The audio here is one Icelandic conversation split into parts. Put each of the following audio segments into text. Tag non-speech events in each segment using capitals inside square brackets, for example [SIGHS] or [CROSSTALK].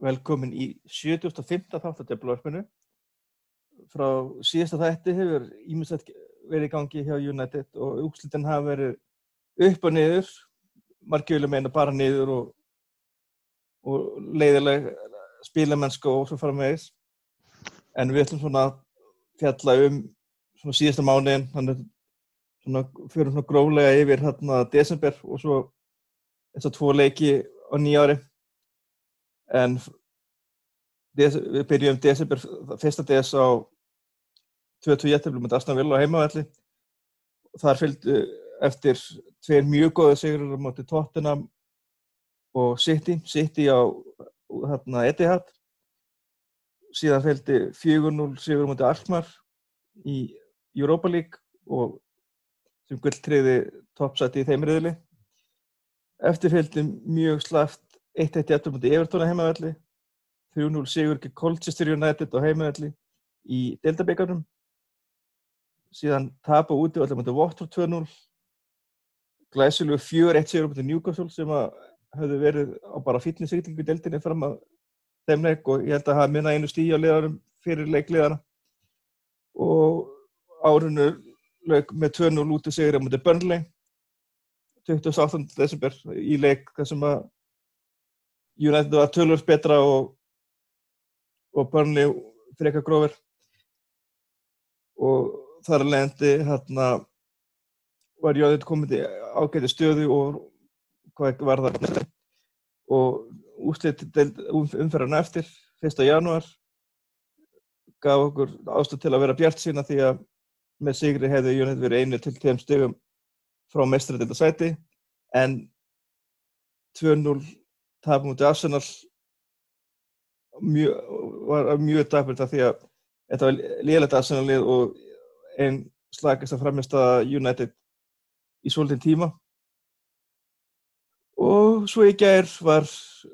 velkomin í 75. þáttateflavarpinu. Frá síðasta þætti hefur ímestætt verið í gangi hjá United og úrslitin hafa verið upp og niður, margjöfulega meina bara niður og, og leiðileg spílamennska og svo fara með þess. En við ætlum svona að fjalla um svona síðasta mánuðin, þannig svona fyrir svona gróflega yfir hérna desember og svo þess að tvo leiki á nýjári en við byrjum desember, fyrsta des á 22 jættiflum með Aston Villa á heimavelli. Þar fylgdu eftir tveir mjög góða sigur á móti Tottenham og City. City á hérna, Etihad. Síðan fylgdi 4-0 sigur á móti Alkmaar í Europa League og sem gulltriði toppsæti í þeim riðli. Eftir fylgdi mjög slaft 1-1 jættiflum móti Evertona heimavelli 3-0 sigur ekki Colchester United á heimavelli í Delta-byggarnum síðan tap á úti allir mútið Watford 2-0 glæsilegu 4-1 sigur mútið Newcastle sem að hafði verið á bara fítninsýklingu í Deltinni fram að þeim leik og ég held að hafa minna einu stíi á liðarum fyrir leikliðana og árinu leik með 2-0 úti sigur mútið Burnley 28. desember í leik þar sem að United var tölvöld betra og og Burnley frekar grófir og þar að leðandi hérna var Jóðið komið til ágæti stöðu og hvað var það og úslit umferðan eftir 1. janúar gaf okkur ástöð til að vera bjart sína því að með sigri hefði Jónið verið einu til tegum stögum frá mestrættinda sæti en 2-0 út í Arsenal mjög, var mjög dapurt af því að þetta var liðlegt aðsennalið og einn slagast að framist að United í svolítinn tíma. Og svo í gær var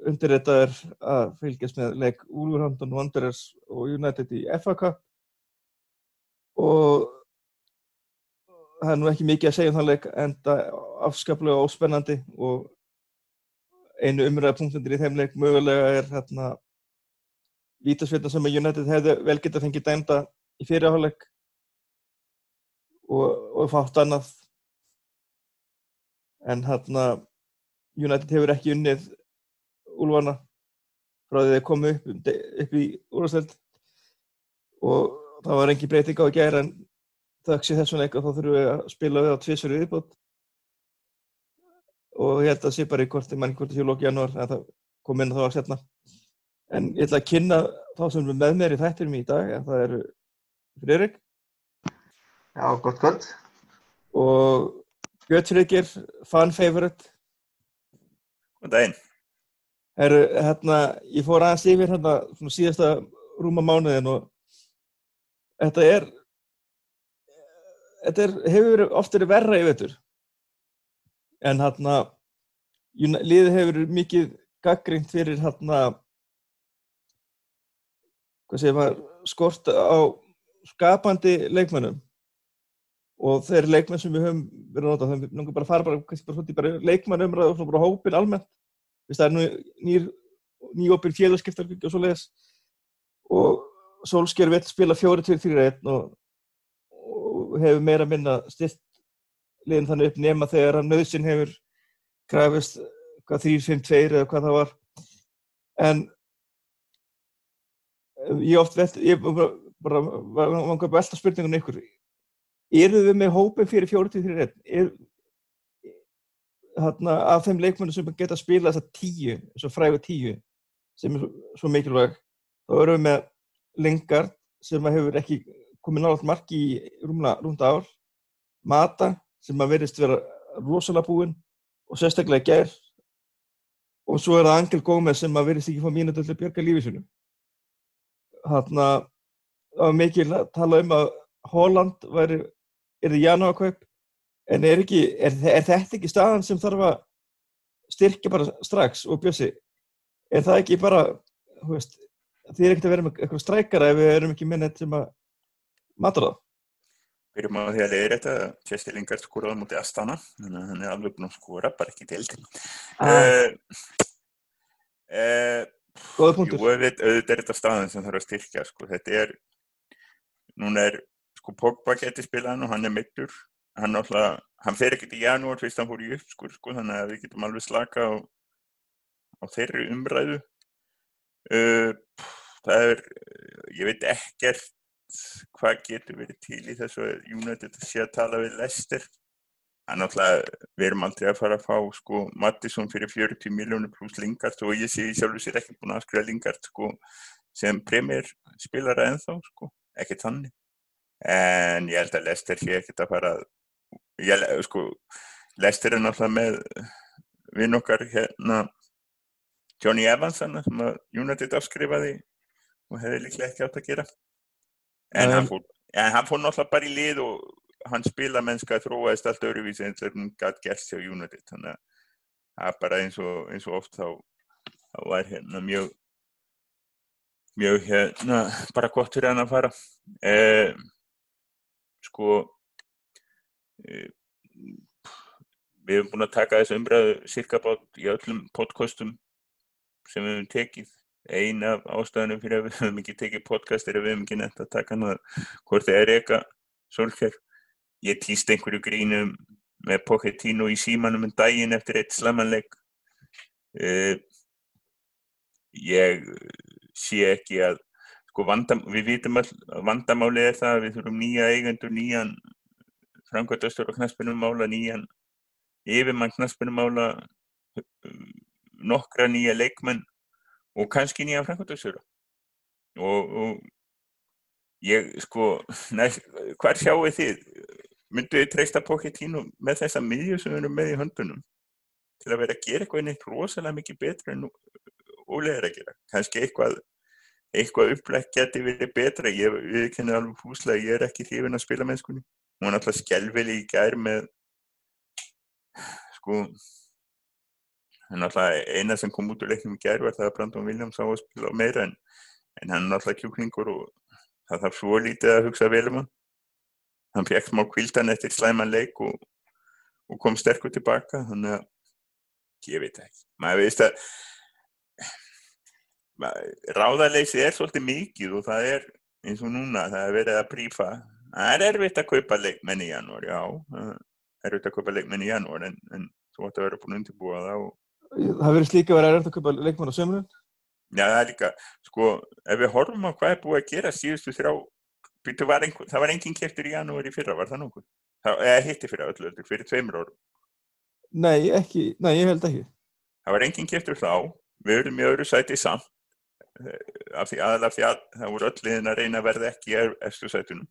undirreitaður að fylgjast með leik Wolverhampton Wanderers og United í FA Cup. Og það er nú ekki mikið að segja um þann leik en það er afskaplega óspennandi og einu umræðapunktundir í þeim leik mögulega er hérna vítasveitna sem að United hefði vel geta fengið dæmda í fyrirháleik og, og fátt annað. En hérna United hefur ekki unnið úlvana frá því þeir komu upp, upp í úrvasteld og það var engi breyting á að gera en þauks í þessum leika þá þurfum við að spila við á tvísverju viðbót og ég held að sé bara í korti mann hvort í hjólóki janúar en það kom inn þá að setna En ég ætla að kynna þá sem er með mér í þættinum í dag, en það eru Friðrik. Já, gott, gott. Og Björnsrikir, fan favorite. Góðan daginn. Herru, hérna, ég fór aðeins yfir hérna svona síðasta rúma mánuðin og þetta er, þetta er, hefur oft verið verra í vettur. En hérna, liðið hefur mikið gaggrínt fyrir hérna hvað segir maður, skort á skapandi leikmennum og þeir leikmenn sem við höfum verið að nota, þannig að við náttúrulega bara fara bara, bara, bara leikmennumræð og bara hópin almennt, það er nú nýr, nýjópin félagskiptar og svo leiðis og Solskjær vill spila fjóri til þrjir einn og, og hefur meira minna stilt liðin þannig upp nema þegar hann nöðsinn hefur krafist hvað 3-5-2 eða hvað það var. En ég oft velt, ég bara, vanga að velta spurningunum ykkur. Eru við með hópin fyrir 43 er þarna af þeim leikmennu sem geta að spila þessa tíu, þessa frægu tíu sem er svo, svo mikilvæg þá erum við með Lingard sem hefur ekki komið náttúrulega marki í rúmla rúnda ár Mata sem að verðist vera rosalega búinn og sérstaklega ger og svo er það Angel Gómez sem að verðist ekki fá mínu til að björga lífisunum hérna það var mikil að tala um að Holland væri, er það janúarkaup en er, ekki, er, er þetta ekki staðan sem þarf að styrkja bara strax? Og bjössi er það ekki bara veist, því er ekkert að vera með eitthvað strækara ef við erum ekki minnið sem að matur það Byrjum á því að leiðir þetta Tjestilingar skóraði mútið Astana þannig að hann er alveg búin að skóra, bara ekki til ah. uh, uh, Góða Jú, punktur. auðvitað auðvitað er þetta staðan sem þarf að styrkja, sko. Þetta er, núna er, sko, Pogba geti spilað og hann er mittur. Hann hann fer ekkert í janúar fyrst hann fór í uppskur, sko, þannig að við getum alveg slaka á, á þeirri umræðu. Uh, það er, ég veit ekkert hvað getur verið til í þessu United sé að tala við Leicester. Það er náttúrulega, við erum aldrei að fara að fá sko Mattisson fyrir 40 miljónir pluss Lingard og ég sé sjálfur sér ekki búin að skrifa Lingard sko sem premier spilara ennþá sko, ekki þannig. En ég held að Leicester sé ekkert að fara ég, sko, Leicester er náttúrulega með vinn okkar hérna Johnny Evans sem að United afskrifaði og hefði líklega ekki átt að gera. En Nei. hann fór, fór náttúrulega bara í lið og hann spila mennska þróaðist allt öðruvísi eins og hann gætt gerst hjá United. Þannig að það er bara eins og, eins og oft þá, þá var hérna mjög, mjög hérna bara gott fyrir hann að fara. Eh, sko, eh, við hefum búin að taka þessu umræðu cirka bát í öllum podcastum sem við höfum tekið. Ein af ástæðunum fyrir að við [LAUGHS] höfum ekki tekið podcast er að við höfum ekki nefnt að taka hann hvort það er eka Solskjær. Ég týst einhverju grínum með Pochettino í símanum en daginn eftir eitt slamanleik. Uh, ég sé ekki að sko vandam, við vitum all vandamálið er það að við þurfum nýja eigendur, nýjan framkvæmdastur og knaspinum mála, nýjan yfirmann knaspinum mála, nokkra nýja leikmenn og kannski nýja framkvæmdastjóra. Og, og ég sko, [LAUGHS] næst, hvar sjáu þið? Myndu þið treysta Pochettino með þessa miðju sem við erum með í höndunum til að vera að gera eitthvað neitt rosalega mikið betra en ólega er að gera? Kannski eitthvað, eitthvað upplætt geti verið betra. Ég viðkenni alveg húslega, ég er ekki hrifin að spila mennskunni. Hún er alltaf skelveli í gær með, sko, en alltaf eina sem kom út úr leiknum í gær var það að Brandon Williams á að spila meira en, en hann er alltaf kjúklingur og það þarf svo lítið að hugsa vel um hann. Hann fekk smá kvildan eftir slæman leik og, og kom sterkur tilbaka, þannig að ég veit ekki. Maður veist að ráðarleysi er svolítið mikið og það er eins og núna, það er verið að prífa. Það er erfitt að kaupa leikmenn í janúar, já. Það er erfitt að kaupa leikmenn í janúar en, en þú ætti að vera búin að undirbúa það og Það verður slíka að vera erfitt að kaupa leikmann á sömurinn. Já, það er líka, sko, ef við horfum á hvað er búið að gera síðustu þrjá, var einhver, það var enginn keftur í janúar í fyrra, var það nokkuð? Eða hitti fyrra öllu, öllu, fyrir tveimur árum. Nei, ekki, nei, ég held ekki. Það var enginn keftur þá, við erum í öðru sæti samt, af því aðalega því að það voru öll liðin að reyna að verða ekki í eftir sætunum.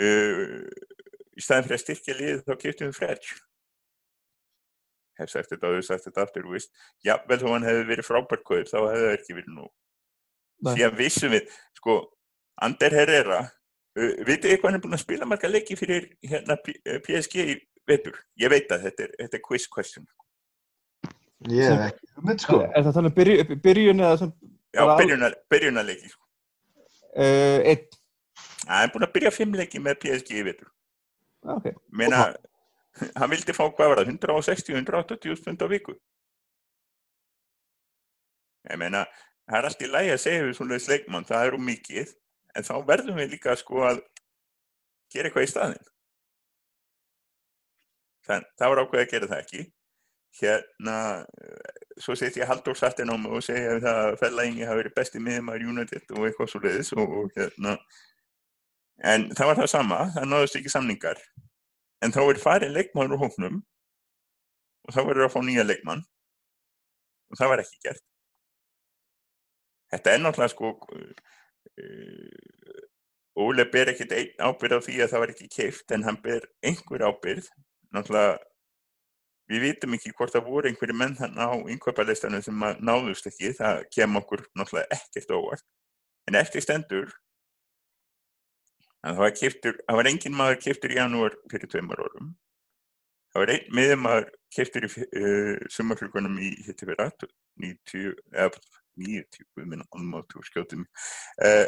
Uh, í staðin fyrir að styrkja liðið þá keftum við Fredge. Hef sagt þetta og þú sagt þetta aftur, þú veist, jafnvel þó hann hefði verið frábært kaup, þá hefði það ekki verið nú. Nei. Síðan vissum við, sko, Ander Herrera, uh, vitið þið hvað hann er búin að spila marga leiki fyrir hérna PSG í vetur? Ég veit að þetta er, þetta er quiz question. Ég hef ekki hugmynd sko. Er það þannig byrju, upp í byrjun eða sem Já, Bara al- byrjunar, byrjunarleiki. Sko. uh, einn? Hann er búin að byrja fimm leiki með PSG í vetur. Ah, Ok, Meina, hann vildi fá, hvað var það, 160-180 stund á viku. Ég meina, það er allt í lægi að segja við svona leikmann, það er um mikið, en þá verðum við líka sko að gera eitthvað í staðinn. Þann, það var ákveð að gera það ekki. Hérna, eh, svo setja ég Halldór Sartin á mig og segja við það að Fellaingi hafi verið besti miðumar United og eitthvað svo leiðis og, og hérna, en það var það sama, það náðust ekki samningar en þá er farið leikmann úr hóknum og þá verður að fá nýja leikmann. Og það var ekki gert. Þetta er náttúrulega sko uh, Óle ber ekkert einn ábyrð á því að það var ekki keift en hann ber einhver ábyrð náttúrulega við vitum ekki hvort það voru einhverju menn þannig á innkaupalistanum sem náðust ekki. Það kem okkur náttúrulega ekkert óvart. En eftir stendur að það var keftur, það var engin maður keftur í janúar fyrir tveimur árum. Það var einn miðumar keftur í uh, sumarklukkunum í hitti fyrir 90, eða 90, við minna almáttu skjóttum, uh,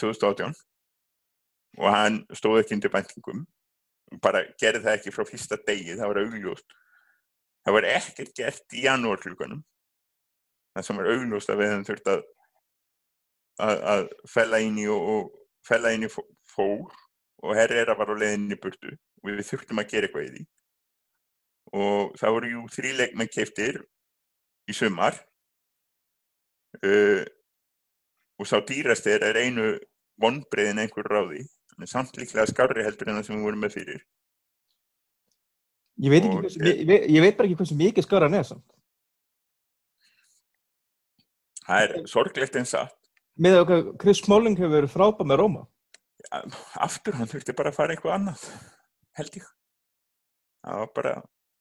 2018 og hann stóð ekki undir bæntingum bara gerði það ekki frá fyrsta degi, það var augljóst. Það var ekkert gert í janúarklukkunum það sem er augljóst að við hefum þurft að, að, að fella inn í og, og fella inn í fó- fór og herrera var á leiðinni í burtu og við þurftum að gera eitthvað í því. Og það voru jú þríleik með keiftir í sumar uh, og sá dýrasti er, er einu vonbreiðin einhver ráði samt líklega skárri heldur en það sem við vorum með fyrir. Ég veit, Og- hversu, ég, veit, ég veit bara ekki hversu mikið skara hann er samt. það er sorglegt en satt Með hvað Chris Smalling hefur verið frábæð með Róma. aftur hann þurfti bara að fara eitthvað annað held ég. Það var bara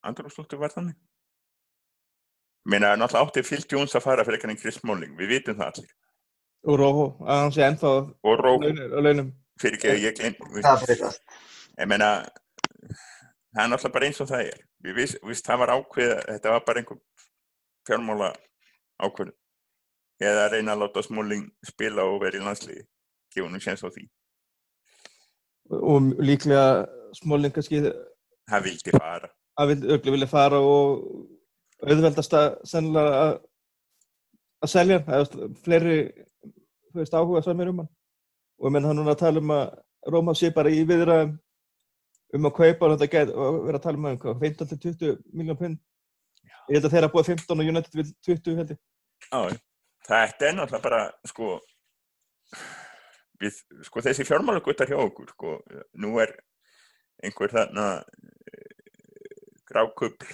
andrúrslúttu var þannig. Meina náttúrulega átti Phil Jones að fara fyrir eitthvað en Chris Smalling, við vitum það allir. Og Róho, að hann sé ennþá og launum. fyrir ekki að ég gleym Það breytast. ég meina það er náttúrulega bara eins og það er. Við viss það var ákveð þetta var bara einhver fjármála ákveð eða að reyna að láta Smalling spila og vera í landsliði. Gefa nú séns á því. Og líklega Smalling kannski það vildi fara. Að vil, ögli vilja fara og auðveldast að sennilega að, að selja hann, eða fleiri veist, áhuga samir um hann. Og ég menn hann núna að tala um að Róma sé bara í viðræðum um að kaupa og þetta get og vera að tala um að hvað, 15 til 20 miljón pund. Ég held að þeirra búið 15 og United vil 20 held ég. Já, þetta er náttúrulega bara, sko, við, sko þessi fjármálaguttar hjá okkur, sko, nú er einhver þarna grákupl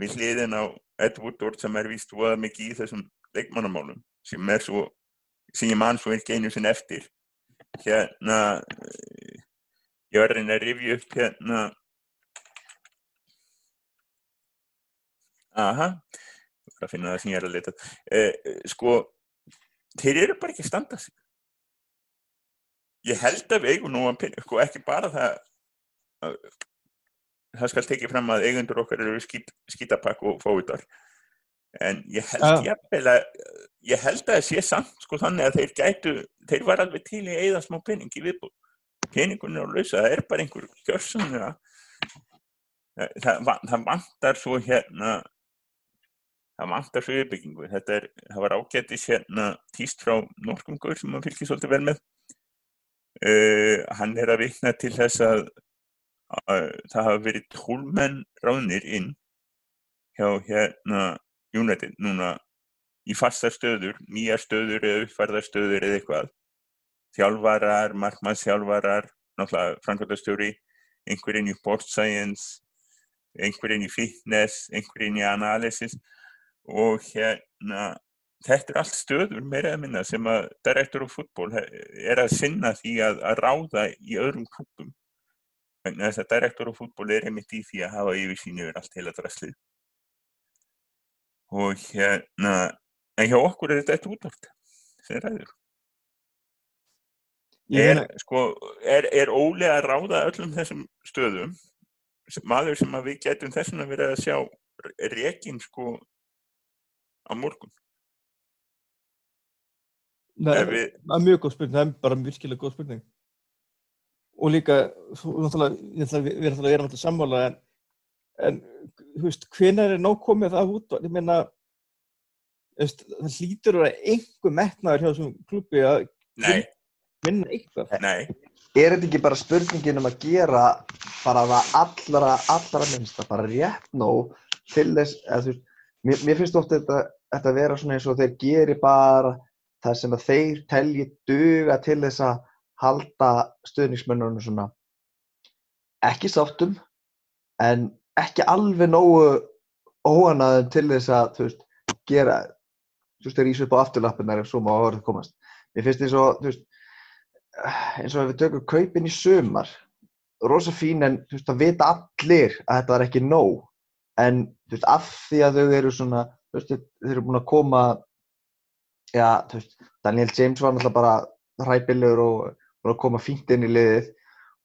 við hliðin á Ed Woodward sem er víst voða mikið í þessum leikmannamálum sem er svo, sem ég man svo ekki einu sinni eftir. Hérna, eh, ég var reyna að rifja upp hérna, aha, var að finna það sem ég er að leta. Eh, eh, sko þeir eru bara ekki að standa sig. Ég held að við eigum nú að pinna, sko ekki bara það að, það skal tekið fram að eigundur okkar eru skít, skítapakk og fóitar en ég held Ja. að ég held að það sé samt sko þannig að þeir gætu þeir var alveg til í eigða smá pening í viðbúð peningun er á lausa, það er bara einhver gjörsamlega það, það, það vantar svo hérna það vantar svo yfirbyggingu þetta er, það var ágættis hérna týst frá norskum gaur sem maður fylgir svolítið vel með. Uh, hann er að vikna til þess að, að það hafa verið tólmenn ráðnir inn hjá hérna United núna í fastar stöður, nýjar stöður eða uppfærðar stöður eða eitthvað. Þjálfarar, markmannsþjálfarar náttúrulega framkvæmdastjóri einhverjinn í board science einhverjinn í fitness einhverjinn í analysis og hérna þetta er allt stöður meira eða minna sem að direktor og fútból er að sinna því að, að ráða í öðrum klubum vegna þess að direktor og fútból er einmitt í því að hafa yfirsýn yfir allt heila draslið og hérna en hjá okkur er þetta eitt útvart sem ræður. Ég er, sko, er, er Óli að ráða öllum þessum stöðum? Sem, maður sem að við getum þessum að vera að sjá rekin sko á morgun. Það ef er, við, það er mjög góð spurning, það er bara virkilega góð spurning. Og líka svo, náttúrulega, að við erum alltaf sammála en, en þú veist, hvenær er nóg komið það út? Ég meina þú veist, það hlýtur að vera einhver metnaður hjá þessum klubbi að nei, vinna eitthvað. Nei. Er þetta ekki bara spurningin um að gera bara það allra, allra minnsta, bara rétt nóg til þess, eða þú veist, mér, mér finnst oft þetta, þetta vera svona eins og þeir geri bara það sem að þeir telji duga til þess að halda stuðningsmönnunum svona ekki sáttum, en ekki alveg nógu óanaðum til þess að, þú veist, gera, þú veist, þeir ísa upp á afturlappinnar ef svo má orðið komast. Mér finnst eins og, þú veist, eins og ef við tökum kaupin í sumar rosa fín en þú veist að vita allir að þetta var ekki nóg en þú veist af því að þau eru svona veist þeir eru búin að koma þú veist Daniel James var náttúrulega bara hræpilegur og búin að koma fínt inn í liðið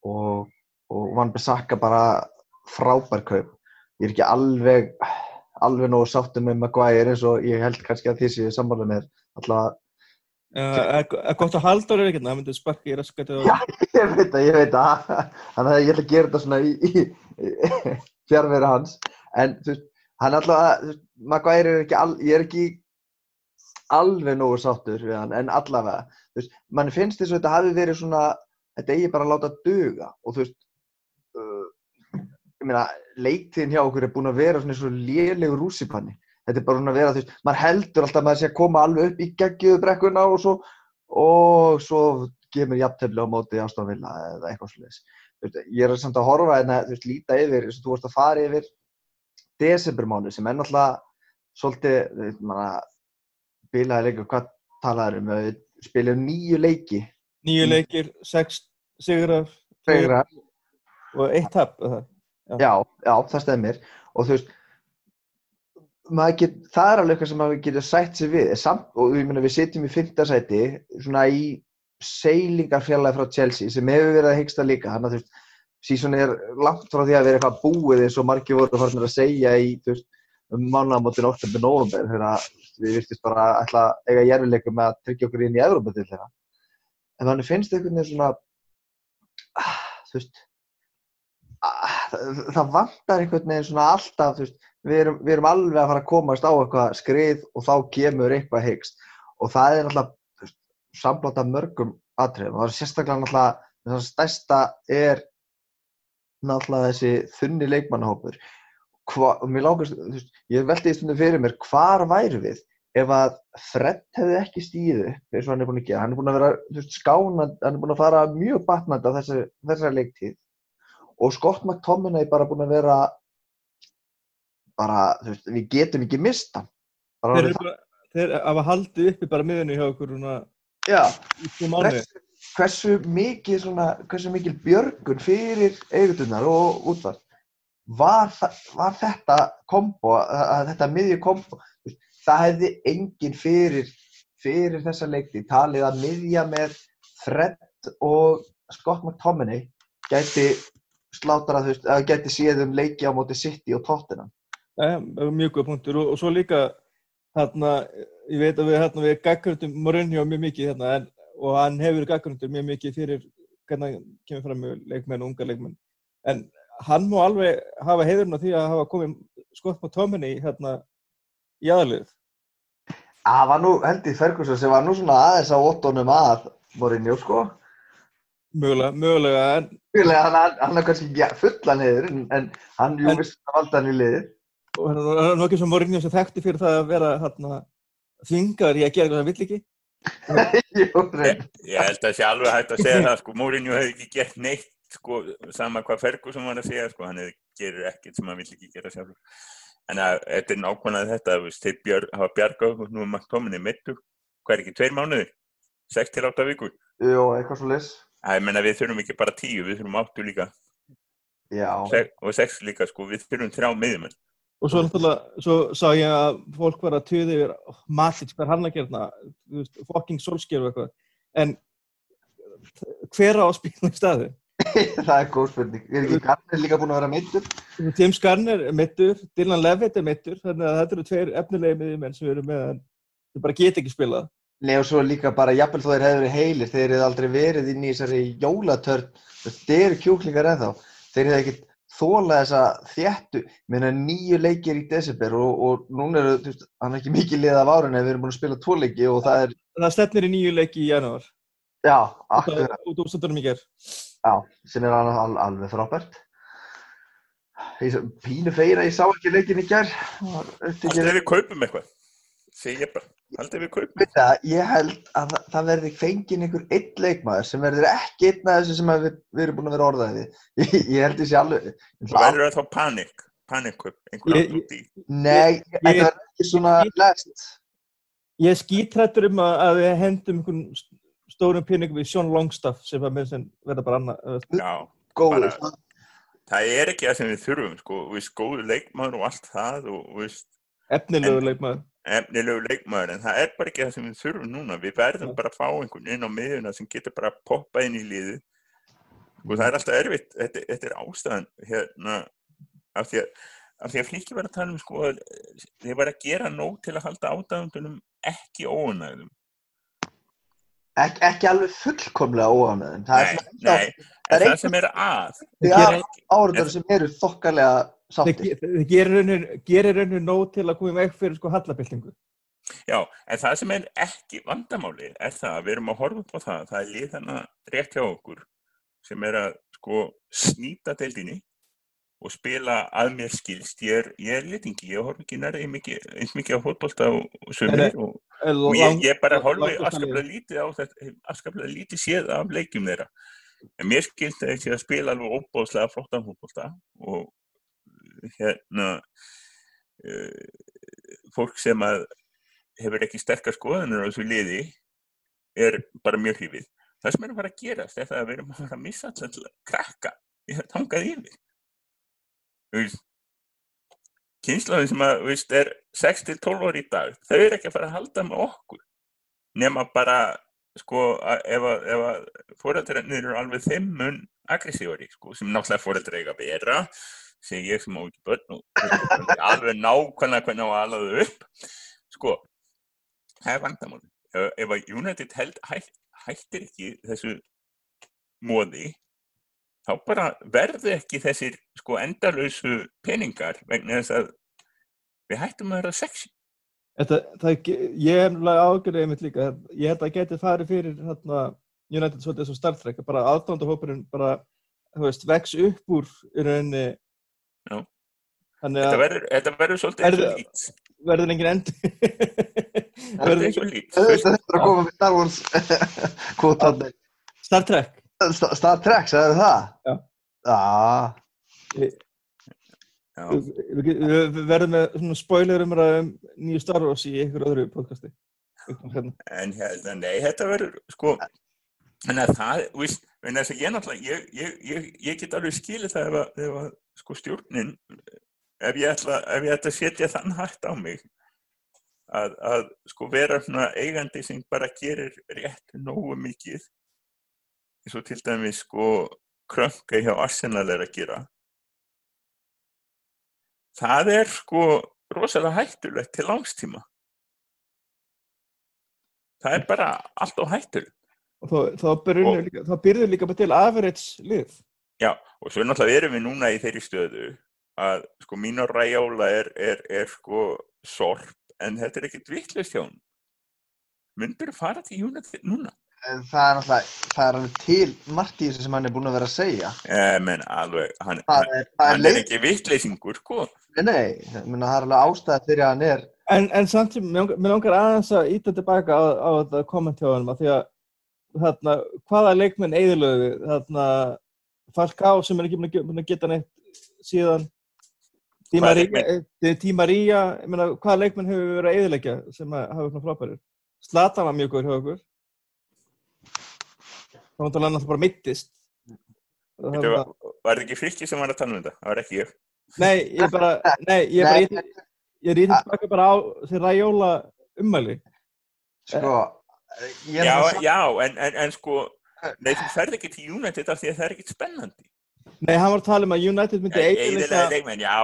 og, og Van Bissaka bara frábær kaup ég er ekki alveg alveg nógu sáttum með Maguire eins og ég held kannski að því séu sammála með alltaf Uh, er, er gott að halda ára ekkert, það myndi sparki í raskættu Já, ég veit það, ég veit það. Þannig að ég ætla að gera þetta svona í, í, í fjárveri hans. En þú veist, hann þú veist, Maguire er ekki, all, ég er ekki alveg nógu sáttur við hann, en allavega, þú veist, mann finnst þess að þetta hafi verið svona, þetta eigi bara að láta duga og þú veist, uh, ég meina, leiktíðin hjá okkur er búin að vera svona svo lélegur rússipanni. Þetta er bara svona að vera, þú veist, maður heldur alltaf að maður sé að koma alveg upp í geggjöðu brekkuna og svo, og svo gefur jafntefni á móti ástofnvila eða eitthvað slúðis. Ég er samt að horfa en að, þú veist, líta yfir, þess að þú vorst að fara yfir desembermánu sem er náttúrulega svolítið, manna, bilaði leikir, hvað talaður um, við spilum nýju leiki. Nýju leikir, sex sigrar Fegra. og eitt tap. það? Já, já, það stemmir og þú veist get, það er alveg eitthvað sem maður getur sætt sér við samt, og meina við sitjum í fymtasæti svona í seilingarfjallega frá Chelsea sem hefur verið að hyggsta líka hann að þú veist, sísón er langt frá því að vera eitthvað búið eins og margir voru að fara að segja í, veist, um mannamótin 8. november þegar við virtist bara ætla að eiga jærfileikum með að tryggja okkur inn í Európa til þeirra en þannig finnst einhvern veginn svona ah, þú veist ah, það, það vantar einhvern veginn svona alltaf, veist við erum, við erum alveg að fara að komast á eitthvað skrið og þá kemur eitthvað hyggst og það er náttúrulega samblátt af mörgum atriðum og það er sérstaklega náttúrulega það stærsta er náttúrulega þessi þunni leikmannahópur. Hva, og mér lágast, þú veist, ég veldi í stundum fyrir mér hvar væri við ef að Fred hefði ekki stíðu eins og hann er búin að gera, hann er búin að vera veist, skánand, hann er búin að fara mjög batnandi á þessari, þessari leiktíð. Og Scott McTominay bara búin að vera bara, þú veist, við getum ekki mist hann. Bara Þeir eru bara, þeir hafa haldið uppi bara miðunni hjá okkur svona Já, í tvo mánuði. Hversu, mikið svona, hversu mikil björgun fyrir eigundunar og útvart var, var þetta kombo, þetta miðju kombo, það hefði enginn fyrir, fyrir þessa leikti talið að miðja með Fred og Scott McTominay gæti slátrað, þú veist, að gæti séð um leiki á móti City og Tottenham. Mjög góð punktur og, og svo líka hérna, ég veit að við, hérna, við gaggrundum Mourinho mjög mikið hérna, en, og hann hefur gaggrundur mjög mikið fyrir hvernig hann kemur fram með leikmenn og unga leikmenn en hann má alveg hafa heiðurinn á því að hafa komið skott á tóminni hérna í aðlið Það var nú, held ég Ferguson sem var nú svona aðeins á óttónum að Mourinho, sko. mögulega, mögulega en Fyrlega, hann, hann, hann er kannski ekki fullan heiður, en, en hann jú En- vissi að valda hann í liðið. og hann er nokkið sem Mourinho sem þekkti fyrir það að vera hérna þvingar í að gera eitthvað það vill ekki. [LAUGHS] Ég held að það sé alveg hægt að segja það, sko, Mourinho hefði ekki gert neitt, sko, sama hvað Ferguson var að segja, sko, hann gerir ekkert sem hann vill ekki gera sjálfur. En að, þetta er nákvæmlega þetta, þeir björ, hafa bjargað okkur, nú er McTominay mittur, hvað er ekki, tveir mánuði, sex til átta vikur. Jú, eitthvað svo menna við þurfum ekki bara tíu, við þurfum áttu líka, Já. og sex líka, sko, við þurfum þrjá miðjumenn. Og svo náttúrulega, svo sá ég að fólk var að tuði yfir oh, Matic, hver hann að gera það fucking solskjör og eitthvað en hver á spila í staði [LAUGHS] það er góð spurning. Er ekki Garnir líka búin að vera meittur? James Garner er mittur, Dylan Levitt er mittur þannig að þetta eru tveir efnilegi miðjumenn sem eru með en þau bara get ekki spilað Nei og svo líka bara, jafnvel þó þeir hefur verið heilir, þeir hefur aldrei verið inn í þessari jólatörn, þeir eru kjúklingar ennþá. Þeir hefur ekkert þólað þessa þjættu, meina nýju leikir í desember og, og núna eru, þú veist, hann er ekki mikið liðað af árun en við erum búin að spila tvo leiki og það er, það stefnir í nýju leiki í janúar. Já, akkurat, út úr úrstöndunum í ger já, sem er al, al, alveg frábært. Pínu feira, ég sá ekki leikin í gær. Haldið við kaupum eitthvað, segi ég bara, haldið við kaupum. Veit það, ég held að það- verði fenginn einhver einn leikmaður sem verður ekki einn af þessu sem að við, við erum búin að vera orðaðið við. [LAUGHS] Ég, ég held þessi alveg. Það verður það þá panik, panikkaup, einhver átt út í. Nei, þetta Ég- verður ekki svona lest. ég er skítrættur um að, að við hendum einhvern stórum pinningum í Sean Longstaff sem var með sem verða bara annað Já, Góður. Bara- það er ekki það sem við þurfum, sko, veist, góður leikmaður og allt það og og veist, efnilegu leikmaður efnilegu leikmaður, en það er bara ekki það sem við þurfum núna. Við verðum bara að fá einhvern inn á miðuna sem getur bara að poppa inn í liðið. Og það er alltaf erfitt, þetta, þetta er ástæðan, hérna, af því að, af því að flíki var að tala um, sko, að þeir var að gera nóg til að halda ástæðundunum ekki óanægðum. Ek, ekki alveg fullkomlega óanöðin. Það er nei, það er það sem er að, áhörður sem eru þokkalega þeir sáttir. þeir gerir rauninu nóg til að koma í veg fyrir sko hallabildingu Já, en það sem er ekki vandamáli er það að við erum að horfa upp á það, það er lið þannig rétt hjá okkur sem er að sko snýta deildinni og spila að mér skilst. Ég er, ég er litingi, ég horf ekki nærið mikið, eins mikið á fótbolta og, sömur og, og ég, ég bara horfi afskaplega lítið á þetta, afskaplega lítið séð af leikjum þeirra. En mér skilst að þessi að spila alveg óbóðslega flottan fótbolta og hérna uh, fólk sem að hefur ekki sterkar skoðanir á þessu liði er bara mjög hrifið. Það sem er að fara að gerast er það að við erum að fara að missa alltaf krakka í það tangað yfir. Kynslaðin sem að, veist, er 6-12 ári í dag, þau eru ekki að fara að halda með okkur. Nefna bara, sko, að ef að, að fóröldræðinir eru alveg þeim mun aggressívari, sko, sem náttúrulega fóröldræði eiga að vera, segi ég sem á ekki börn og alveg nákvæmlega hvernig á að alaðu upp. Sko, það er vandamáli. Ef, að United held, hætt, hættir ekki þessu móði, þá bara verði ekki þessir sko endalösu peningar vegna þess að við hættum að vera sexy. Þetta, það, ég er náttúrulega ágjörðið mitt líka, ég held að geti farið fyrir hérna, United svolítið svo Star Trek, bara aðdándahópurinn bara, veist, vex upp úr í rauninni. Já, þetta verður, þetta verður svolítið eins og lít. Verður engin end. [LAUGHS] verður eins og lít. Þetta er að koma með Star Wars [LAUGHS] kvotan. Star Trek. Star Trek, sagðu það? Já. Já. Já, Við við verðum með svona spoiler umræðum nýju Star Wars í einhver öðru podcasti. Hérna. en hérna, nei, þetta verður, sko, en að það, víst, en þess að ég náttúrulega, ég, ég, ég, ég get alveg skilið það ef ef að sko, stjórnin, ef ég ætla, ef ætla að setja þann hægt á mig, að, að sko vera svona eigandi sem bara gerir rétt nógu mikið, eins og til dæmis sko krönka hjá Arsenal er að gera. Það er sko rosalega hættulegt til langstíma. Það er bara allt á hættul. Og þá, þá, byrjum líka, líka bara til average lið. Já, og svo náttúrulega erum við núna í þeirri stöðu að sko mín og ræjála er, er, er sko sorp, en þetta er ekkert vittlust hjá hún. Myndur þú fara til United núna? Það er náttúrulega, það er alveg til þessu sem hann er búin að vera að segja. Eh, menn alveg, hann, Það hann, er, það hann er ekki vittleysingur, sko. nei, nei, ég meina, það er alveg ástæða að hann er, En, en samt sem, mér langar- aðeins að íta tilbaka á, á þetta komment hjá hann, því að þarna, hvaða leikmenn eigðilögu við, þarna, Falcá sem er ekki búin að geta neitt síðan, Hvaða leikmenn? eh, meina, hvaða leikmenn hefur við verið að eigðilegja sem að hafa svona frábærir? Zlatan var mjög góður hjá okkur. þá var hann alltaf bara mittist. Þetta var, var þetta ekki frikki sem var að tala um þetta? Það var ekki ég. Nei, ég bara, nei, ég bara, Nei, ég, ég rítið tilbaka bara á því ræjóla ummæli. sko, er Já, náttúrulega já, en, en, en sko, nei, þú ferð ekki til United af því að það er ekkert spennandi. Nei, hann var að tala um að United myndi Eðilega eiginlega, leikmenn, já,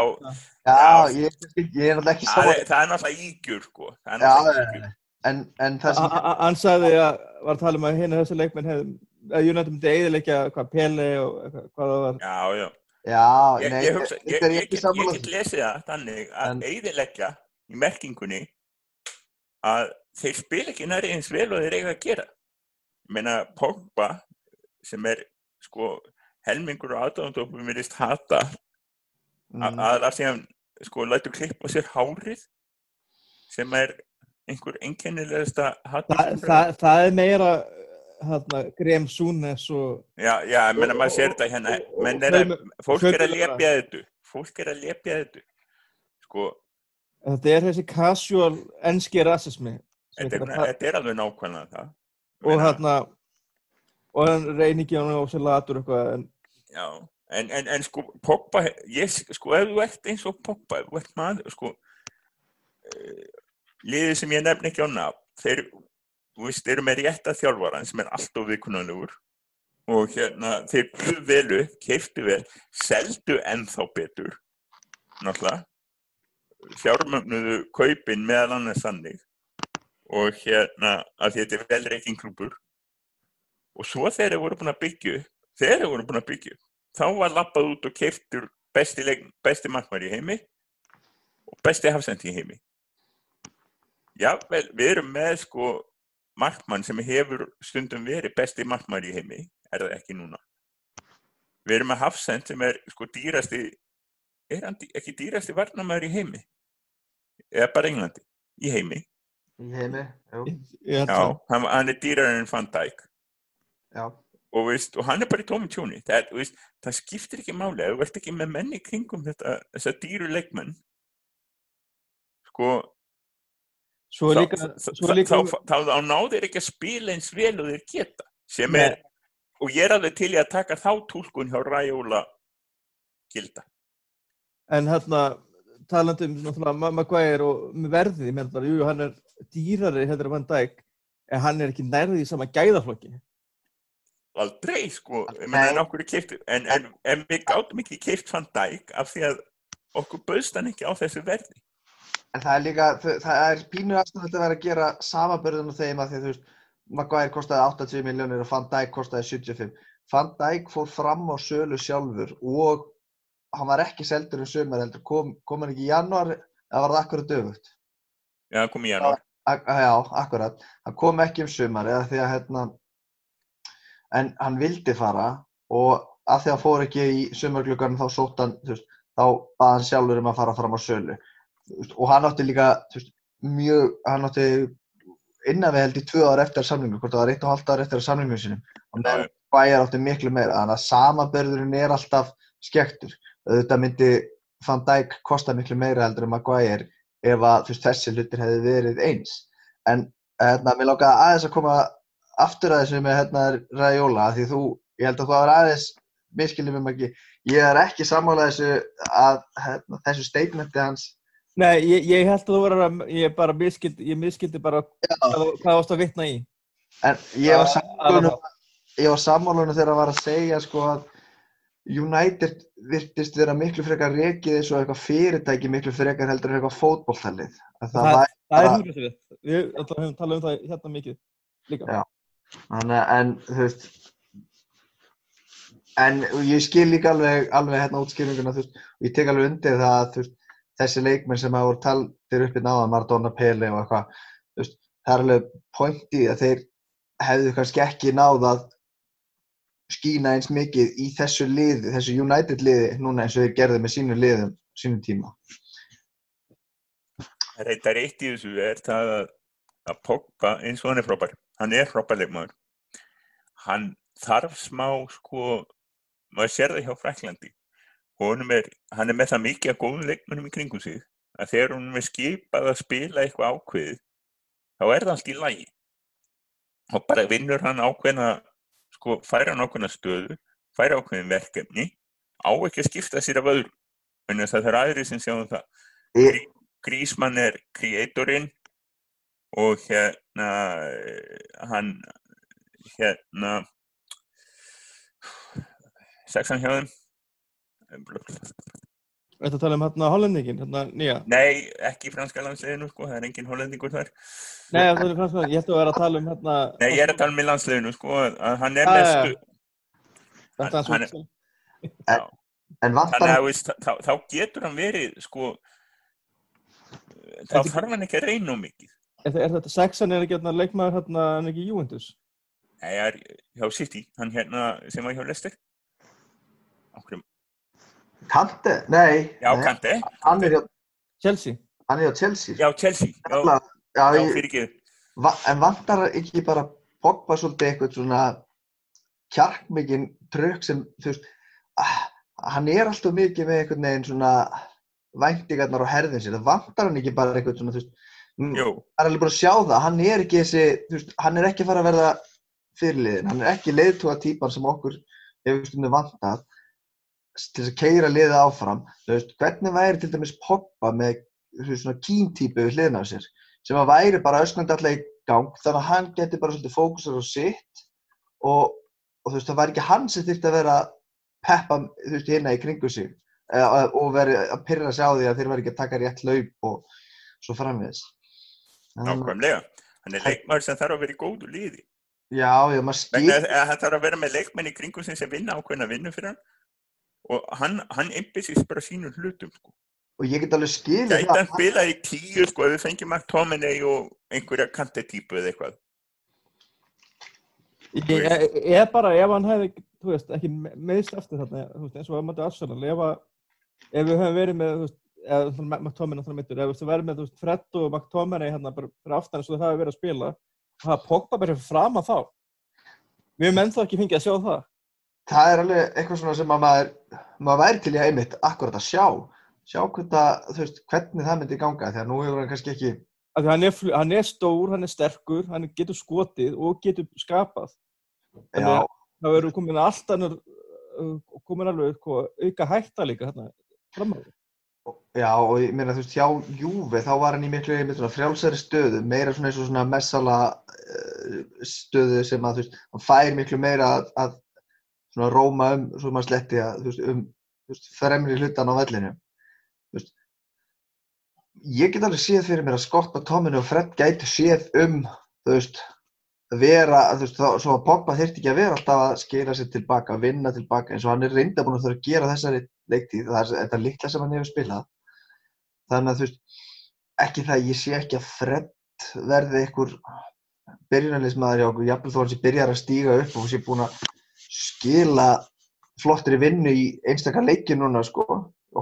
Já, ég, ég er náttúrulega ekki er, það er náttúrulega ígjur, sko. Það er Já, náttúrulega ígjur. en, en það sem, hann sagði að, var að tala um að hérna þessi leikmenn hef, að United myndi eiginlega hvað Pele og hvað það var. Já, já. já, Ég, nei, ég, hugsa, ég, er ég, ekki get, get lesið það þannig að eiðileggja í merkingunni að þeir spila ekki næri eins vel og þeir eiga að gera. Ég meina, Pogba sem er sko helmingur og aðdáðandópum virðist hata Mm. að aðalega sem sko lætur klippa sér hárið sem er einhver einkennilegasta Þa, hata það, það er meira hérna, Graham Souness og Já, já, ég meina maður sér þetta hérna. menn er að, fólk er að lepja þetta. Fólk er að lepja þetta. Sko, þetta er þessi casual enski rasismi þetta er alveg nákvæmlega það. Og hérna og hann reynir ekki hann og sér latur eitthvað en Já, en, en, en sko Pogba, ég, sko ef þú ert eins og Pogba, ef þú ert maður sko uh, liðið sem ég nefn ekki á nafn þeir, þú veist, eru með rétta þjálfaran sem er alltof vikunanlegur og hérna, þeir buðu vel upp, keiftu vel seldu ennþá betur náttúrulega. Fjármögnuðu kaupin meðal annars þannig og hérna, að þetta er vel reikin klúpur og svo þegar þeir voru búin að byggja þegar þeir voru búin að byggja þá var lappað út og keiftur besti, besti markmæri í heimi og besti hafsendi í heimi jável, við erum með sko markmann sem hefur stundum verið besti markmann í heimi, er það ekki núna. Við erum með Hafsend sem er sko dýrasti, er hann ekki dýrasti varnamæður í heimi? Eða bara Englandi, í heimi. Í heimi, Ég Já, það. hann, hann er dýrar en Van Dijk. já. Og, veist, og hann er bara í tómi tjóni. Það, er, veist, það skiptir ekki máli, þú ert ekki með menni kringum þetta, þessa dýru leikmenn, sko, Svo er þá, líka, þá, svo er líka, þá, þá, þá náður ekki að spila eins vel og þeir geta sem Nei. er, og ég er alveg til í að taka þá túlkun hjá Ræjóla gilda en hérna, talandi um náttúrulega Ma- Maguire og með verðið, ég meðal bara, jú, hann er dýrari heldur en Van Dijk, en hann er ekki nærðið í sama gæðaflokki. aldrei sko en, er en, en, en við gátum ekki keift Van Dijk af því að okkur bauðst hann ekki á þessu verði En það er líka, það er pínu aðstæðan að vera að gera samabörðun á þeim að því að þú veist, Maguire kostaði 80 miljónir og Van Dijk kostaði 75. Van Dijk fór fram á sölu sjálfur og hann var ekki seldur um sömur heldur, kom, kom hann ekki í janúar, eða var það akkurat döfugt? já, kom í janúar Ak já, akkurat. Hann kom ekki um sumar eða því að hérna, en hann vildi fara og að því að fór ekki í sumarglugganum þá sótt hann, þú veist, þá bað hann sjálfur um að fara fram á sölu. Veist, og hann átti líka, þú veist, mjög, hann átti innan við held í tvö ár eftir samlingu, hvort það var eitt og halvt ár eftir samlingu sinum. Og meðan Bayern átti miklu meira, þannig að samanbörðurinn er alltaf skektur. Auðvitað myndi Van Dijk kosta miklu meira heldur en Maguire ef að þú veist, þessi hlutir hefði verið eins. En hérna, mér langaði aðeins að koma aftur að þessu með hérna, Raiola, því þú, ég held að þú hafa aðeins miskilið með magi. Ég er ekki sammála þessu að hérna, þessu statementi hans. Nei, ég, ég held að þú var að, ég bara miskildi, ég miskildi bara hvað, þú- hvað varst að vitna í. En ég var Að- sammála að- ég var sammálunum þegar hann var að segja sko að United virtist vera miklu frekar rekið eins og eitthvað fyrirtæki miklu frekar heldur en eitthvað fótbolltalið. Það, Það- það Það er hundra sér Við höfum talað um það hérna mikið líka. Já. Þannig, en þú veist, en ég skil líka alveg, alveg hérna útskýringuna, þú veist, og ég tek alveg undir það að þessi leikmenn sem hafa voru taldir upp í náðan, Maradona, Pele og eitthvað, það er alveg pointi að þeir hefðu kannski ekki náð að skína eins mikið í þessu liði, þessu United liði núna eins og þeir gerðu með sínu liðum, sínum tíma. Þetta eitt í þessu er það að, að Pogba eins og hann er frábær. Hann er frábær leikmaður. Hann þarf smá sko, maður sér það hjá Fraklandi. Honum er, hann er með það mikið að góðum leikmennum í kringum sig að þegar honum er skipað að spila eitthvað ákveðið þá er það allt í lagi. Og bara vinnur hann ákveðna, sko, færa ákveðna stöðu, færa ákveðin verkefni, á ekki að skipta sér af öðru. En það er aðri sem sjáum það. Ég, Grísmann er kreatorinn og hérna eh, hann hérna sexan hjá þeim Þetta tala um hérna hollendingin, hérna nýja. Nei, ekki franska landsliðinu sko, það er engin hollendingur þar Nei, það er franska, ég ætti að vera að tala um hérna. Nei, ég er að tala um í landsliðinu sko, að hann er með stu Þetta er hann- svo. Já. en vantar þannig að veist, þá, þá getur hann verið sko þá þarf hann ekki að reyna um mikið Er, er þetta sexan er ekki hérna leikmaður hérna, en ekki Juventus? Nei, það er hjá City, hann hérna sem var hjá Lester Okkur, Kante? Nei, Já, nei, Kante. Hann er hjá, Chelsea? hann er hjá Chelsea. Já, Chelsea, já, Já, já fyrir ekki. Va en vantar ekki bara Pogba svolítið eitthvað svona kjarkmikinn trökk sem, þú veist, ah, hann er alltaf mikið með einhvern veginn svona væntingarnar á herðin sér. Það vantar hann ekki bara eitthvað svona, þú veist, Jú, það er alveg bara að sjá það, hann er ekki þessi, þú veist, hann er ekki að fara að verða fyrirliðin, hann er ekki leiðtúa típan sem okkur hefur stundum vantað til þess að keira liðið áfram, veist, hvernig væri til dæmis Pogba með svona kíntípu við hliðina á sér, sem að væri bara öskandi alltaf í gang, þannig að hann geti bara svolítið fókusar á sitt og, og þú veist, það væri ekki hann sem þyrfti að vera að peppa, þú veist, hérna í kringu sig eh, og veri að pyrra sig á því að þeir væri ekki að taka rétt laup og svo að- nákvæmlega. Hann er leikmaður sem þarf að vera í góðu liði. Já, já, maður skil, að hann þarf að vera með leikmenn í kringum sem sem vinna ákveðna vinnu fyrir hann og hann, hann einbissist bara sínum hlutum sko. og ég get alveg skilið Gæti það hann spilað í tíu sko ef við fengjum McTominay og einhverja kantetípu eða eitthvað. Ég, ég, ég bara, ef hann hefði, þú veist, ekki me- meiðst eftir þarna, þú veist, eins og að maður Arsenal, ef, að, ef við höfum verið með, þú veist, eða svona McTominay þannig mittur, ef við verðum með, veist, Fred og McTominay hérna bara fyrir aftan eins og það hefur verið að spila, það Pogba bara fram að þá. Við höfum ennþá ekki fengið að sjá það. Það er alveg eitthvað svona sem að maður maður væri til í einmitt akkurat að sjá sjá hvernig, veist, hvernig það myndi ganga þegar nú hefur hann kannski ekki hann er, hann er stór, hann er sterkur, hann getur skotið og getur skapað. Þannig að það verður komin allt annur, uh, komin alveg auka hætta líka hérna fram að því. já, og ég meina þú veist, hjá Júfi þá var hann í miklu einmitt svona frjálsari stöðu meira svona eins og svona messala uh, stöðu sem að þú veist hann fær miklu meira að, að svona róma um, svo maður sletti að þú veist, um þú veist, fremri hlutan á vellinu. Þú veist ég get alveg séð fyrir mér að Scott McTominay og Fred gætu séð um þú veist vera, þú veist, þá, svo að Pogba þyrfti ekki að vera alltaf að skera sér tilbaka, að vinna tilbaka eins og hann er reynda búin að þurfa að gera þessari leiktíð, það er þetta litla sem hann hefur spilað. Þannig að þú veist ekki það, ég sé ekki að Fred verði einhver byrjunarleismæður hjá okkur, jafnvel þó hann sé byrjar að stíga upp og sé búin að skila flottri vinnu í einstakar leiki núna sko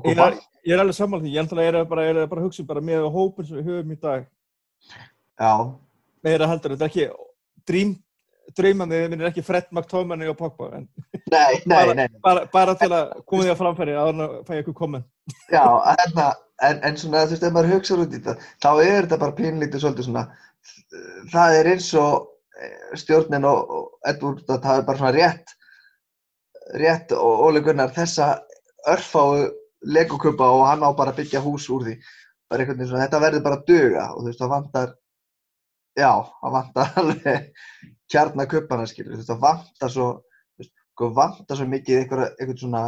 Ég er, ég er alveg sammála því, ég ætla að er bara, er bara að hugsa bara með hópin sem við höfum í dag. Já, meira heldur, þetta er ekki drým, drýmandi, minn er ekki Fred McTominay og Pogba, en nei, [LAUGHS] nei, Bara- nei. bara, bara til að koma því að framfæri að hann fæ ég eitthvað komment. já, en, en, en svona þú veist, ef maður hugsa út í þetta þá er þetta bara pínlítið svolítið svona það er eins og eh, stjórnin og, Edward það er bara svona rétt rétt og Óli Gunnar þessa örfáu legokupa og hann á bara að byggja hús úr því. Bara einhvern veginn svona, þetta verður bara að duga og þú veist, það vantar já, það vantar [LAUGHS] alveg kjarnakupana skilur, þú veist, það vantar svo þú veist, það vantar svo mikið einhverja, einhvern svona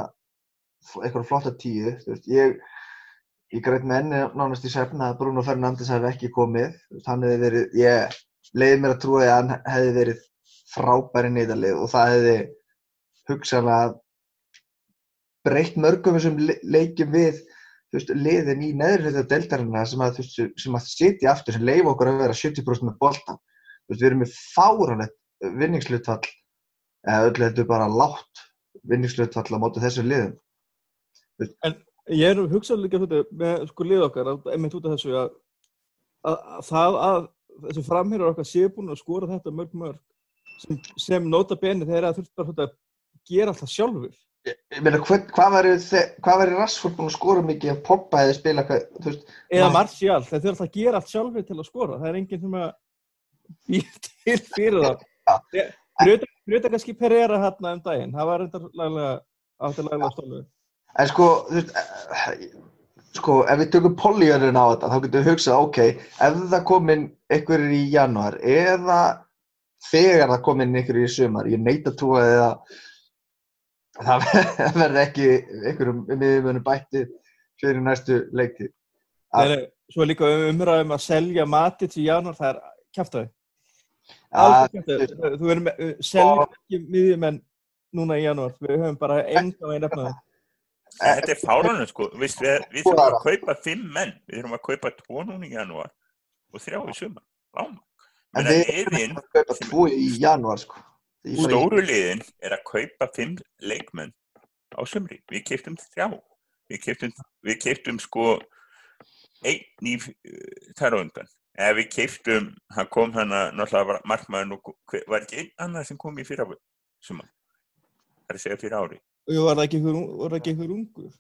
einhverja flotta tíu, þú veist, ég ég græt með enni nánast í sefna að Bruno Fernandes hefði ekki komið veist, hann hefði verið, ég leiði mér að trúa að hann hefði verið frábæri neyðarlið og það hefði hugsanlega breytt mörgum þessum le- leikjum við veist, liðin í neðri hluta deltarinnar sem að, veist, sem að sitja aftur sem leifa okkur að vera 70% með veist, við erum með fáranlegt vinningslutfall eða öllu þetta bara látt vinningslutfall á móti þessu liðum. Ég er hugsað líka þetta með sko lið okkar, að- þessu að, að, að það að þessu framherjar okkar séu búin að skora þetta mörg mörg sem, sem nota beni þegar það þurft bara gera alltaf sjálfur. Ég meina, hvað, hvað væri Rashford búin að skora mikið ef Pogba hefði spilað, hvað, veist, Eða. Martial, þeir þurft að gera allt sjálfur til að skora. Það er enginn sem að býr til fyrir það. Já. Brjóta kannski Pereira hérna um daginn, það var reyndar laglega, átti laglega stólu. en sko, þú veist, eh, sko, ef við tökum políunum á þetta, þá getum við hugsað, ok, ef það komin einhverjir í janúar, eða þegar það komin einhverjir í sumar, ég neita að trúa því að það [LAUGHS] verði ekki einhverjum miðjumönum bætti fyrir næstu nei, Svo líka umræðum að selja Matic í janúar, það er kjaftaði. Þú erum með, selja ekki miðjumenn núna í janúar. Við höfum bara enga veginn efnaði. Þetta er fáránum sko, Vist, við, við þurfum að kaupa fimm menn, við þurfum að kaupa tvo núna í janúar og þrjá í sumar. Láma. En við erum að kaupa tvo í janúar, sko. Stóru liðin er að kaupa fimm leikmenn á sumri. Við keiptum þrjá. Við keiptum, við keiptum sko einn í uh, þar á undan. Ef við keiptum, hann kom hann að náttúrulega var markmaðurinn og var ekki einn annar sem kom í fyrra sumar. Það er að segja fyrir ári. Og var það ekki ykkur, var það ekki ykkur ungur?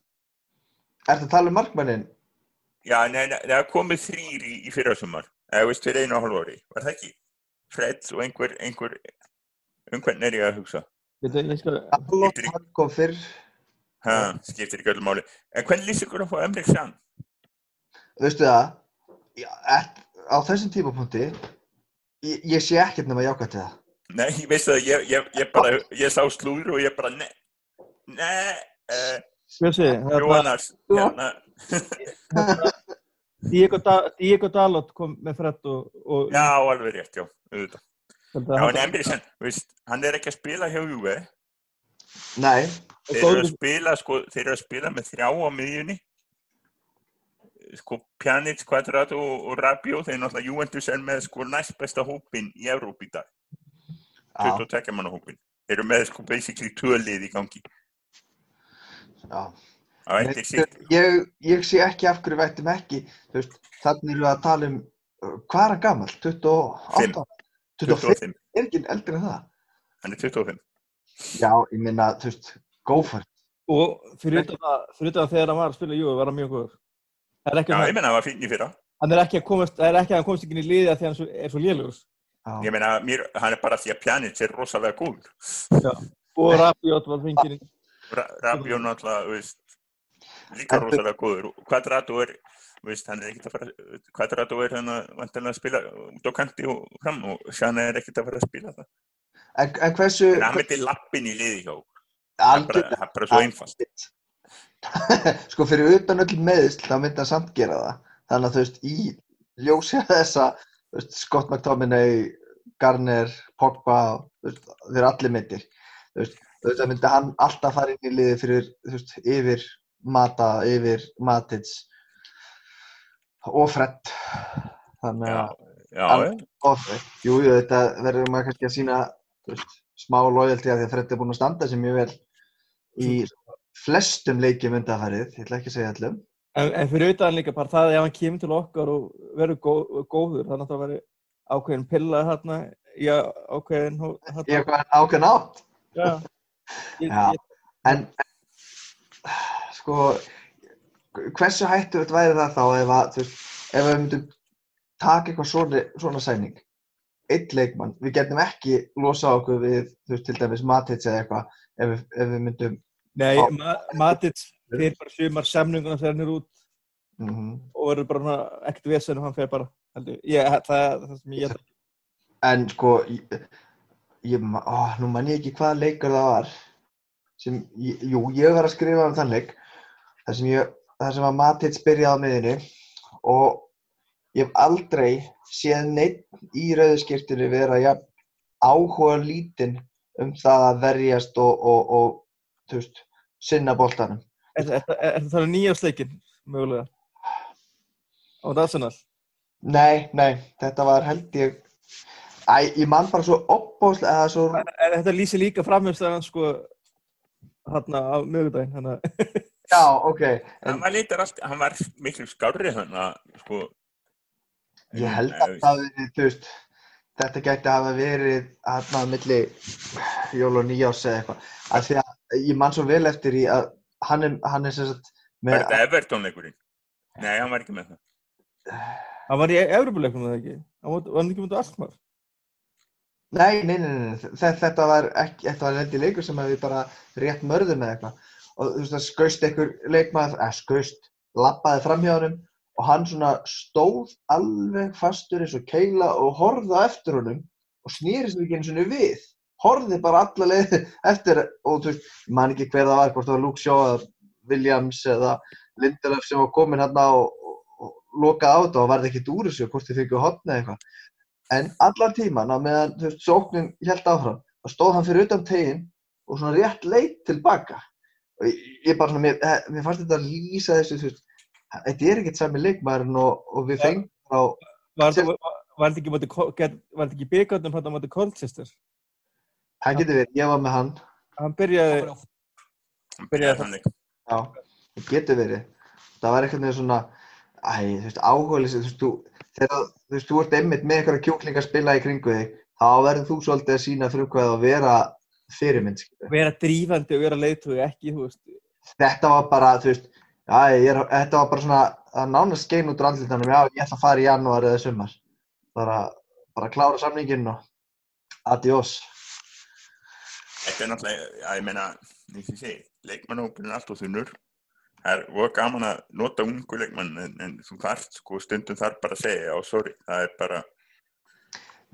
Ertu að tala um markmannin? Já, nei, nei, það komið þrýr í, í fyrra sumar. Eða veist fyrir einu og hálf ári. Var það ekki? Fred og einhver, einhver, um hvern er ég að hugsa? Allot, hann kom fyrr. Ha, skiptir ekki öllum máli. En hvernig lýst ykkur að fá Emrik Sann? Veistu það, á þessum tímapunkti, ég, ég sé ekkert nema jákvæmt til það. Nei, ég veist það, ég, ég, ég bara, ég sá slúður og ég bara, ne, ne, uh, Bjössi, þetta, Jóhannas, hérna, Diego, da, Diego Dalot kom með Fred og, og já, alveg rétt, já, auðvitað. Já, en Sann, veist, hann er ekki að spila hjá Juve, Nei, þeir eru að spila, sko, þeir eru að spila með þrjá á miðjunni sko Pjanic, Quadrato og, og Rabiot, þeir náttúrulega Juventus er með sko næst besta hópin í Evróp í dag, Já, 22 manna hópin. Þeir eru með sko basically tvölið í gangi. já. Sitt, Ég, ég sé ekki af hverju vættum ekki, þú veist, þannig erum við að tala um, hvað er hann gammal? 28? 25? 25. Er ekki eldri en það? Hann er 25. Já, ég minna, þú veist, it. Og fyrir að þegar hann var að spila Juve var hann mjög góður. Er Já, ég menna að það var fínn í fyrra. hann er ekki að komast, það er ekki að hann komast ekki inn í því að hann svo, er svo lélugur. Já. Ég menna, mér, hann er bara því að Pjanic er rosalega góð. Og Rabiot var. Ra Rabiot náttúrulega, þú veist, líka rosalega góður. Og Quadrato er, veist, hann er ekkert að fara, Quadrato er hann að vantilega að spila út á kanti og fram og Sjana er ekkert að fara að spila það. En, en hversu, En hann myndi lappin í liði hjá. Það algjörlega, það er bara svo einfalt. [LAUGHS] sko fyrir utan öll meðsl, þá myndi hann samt gera það. Þannig að þú veist, í ljósið þessa, þú veist, Scott McTominay, Garner, Pogba, þú veist, þeir allir myndir. Þú veist, auðvitað myndi hann alltaf fara inn í liði fyrir, þú veist, yfir Mata, yfir Matins og Fred. Þannig Já, að, já, jú, jú, þetta verður maður kannski að sína, veist, smá loyalty að því að Fred er búinn að standa sig mjög vel í flestum leikjum undanfærið, ég ætla ekki að segja allum. En, en fyrir utan líka bara það ef hann kemur til okkar og verður góð, góður, þannig að það verður ákveðin pilla hérna í ákveðin hérna. eitthvað ákveðin átt. Já. Ég, [LAUGHS] Já. ég, En, sko, hversu hættu þetta væri það þá ef að, þú veist, ef við myndum taka eitthvað svona, svona sæning, eitt leikmann, við getum ekki losa okkur við, þú veist, til dæmis Matits eða eitthvað, ef ef við myndum, nei, Já. ma Matic fyrir bara sumar semninguna þegar hann er út. Mm og verður bara ekkert vesen og hann fer bara. Ég, það það sem ég en sko, ég, ég, ó, nú man ég ekki hvaða leikur það var, sem, ég- jú, ég var að skrifa um þann leik, þar sem ég, þar sem að Matits byrjaði á miðinni og ég hef aldrei séð neitt í rauðskirtinu vera ja, áhuga lítinn um það að verjast og, og, og veist, sinna boltanum. Er, er, er, er það nýjásleikin, mögulega? Á Arsenal? Nei, nei, þetta var held ég, æ, ég man bara svo opbóðslega, svo, þetta lýsir líka framhjörstæðan sko hérna á mögudaginn, hérna. Já, ok, en hann var litur allt, hann var miklu skárri hann að, sko, ég held að það þú veist, þetta gæti hafa verið hérna á milli jól og nýjás eða eitthvað, af því að ég man svo vel eftir í að hann er, hann er sem sagt, Var með, þetta Everton leikurinn? Nei, hann var ekki með það. Hann var í Evropuleikunum eða ekki? Hann var, var hann ekki mútið Alkmaar? Nei, nei, nei, nei, þetta, þetta var ekki, þetta var held í leikur sem að við bara rétt mörðum eða eitthvað og þú veist það skaust einhver leikmaður, eða skaust, lappaði fram hjá honum og hann svona stóð alveg fastur eins og keila og horfði á eftir honum og snýrist ekki eins og við, horfði bara alla leið [LAUGHS] eftir og þú veist, ég man ekki hver það var, hvort það var Luke Shaw eða Williams eða Lindelöf sem var komin hann og, og, og lokaði á þetta og varði ekkert úr þessu, hvort þið fengið hotna eða eitthvað En allan tíman á meðan þú veist, sóknin held áfram, þá stóð hann fyrir utan teginn og svona rétt leit tilbaka. Ég, bara svona, mér, eh, mér fannst þetta að lýsa þessu, þú veist, þetta er ekkert sami leikmaðurinn og, og við fengum frá, Var þetta ekki, byggarnum hann á móti Colchester? hann getur verið, ég var með hann, Hann byrjaði, Hann Byrjaði hann leik. já, það getur verið. Það var eitthvað með svona, æ, þú veist, áhugaðlis, þú veist, þú, þegar þú veist, þú ert einmitt með einhverja kjúkling að spila í kringu þig, þá verður þú svolítið að sína frumkvæð og vera fyrirmynd, vera drífandi og vera leiðtói ekki, þetta var bara, veist, já, ég er, þetta var bara svona, það nánast skein út úr andlitanum, já, ég ætla að fara í janúar eða sumar. Bara, bara klára samninginn og adiós. Þetta er náttúrulega, já, ég meina, eins og ég segi, leikmannhópurinn er allt og þunnur. Það er voru gaman að nota ungu leikmann en, en þú þarft, sko, stundum þarf bara að segja, já, sorry, það er bara,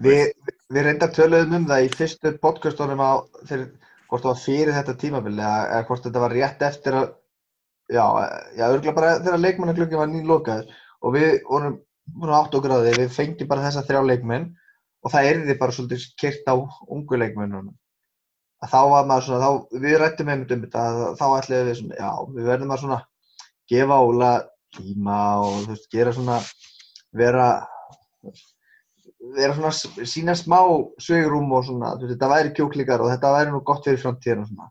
Við, við reyndar töluðum um það í fyrstu podcastunum á, fyrir, hvort það var fyrir þetta tímabili eða, hvort þetta var rétt eftir að, já, já, örgulega bara þegar leikmannaglöggin var nýlokaður og við vorum að átt á því, við fengjum bara þessa þrjá leikmenn og það erði bara svolítið kyrt á ungu leikmennunum. Að þá var maður svona, þá, við rættum einmitt um þetta, þá ætlaði við svona, já, við verðum að svona gefa Óla tíma og þú veist, gera svona vera vera svona sína smá svegrum og svona, þú veist, þetta væri kjúklingar og þetta væri nú gott fyrir framtíðina og svona.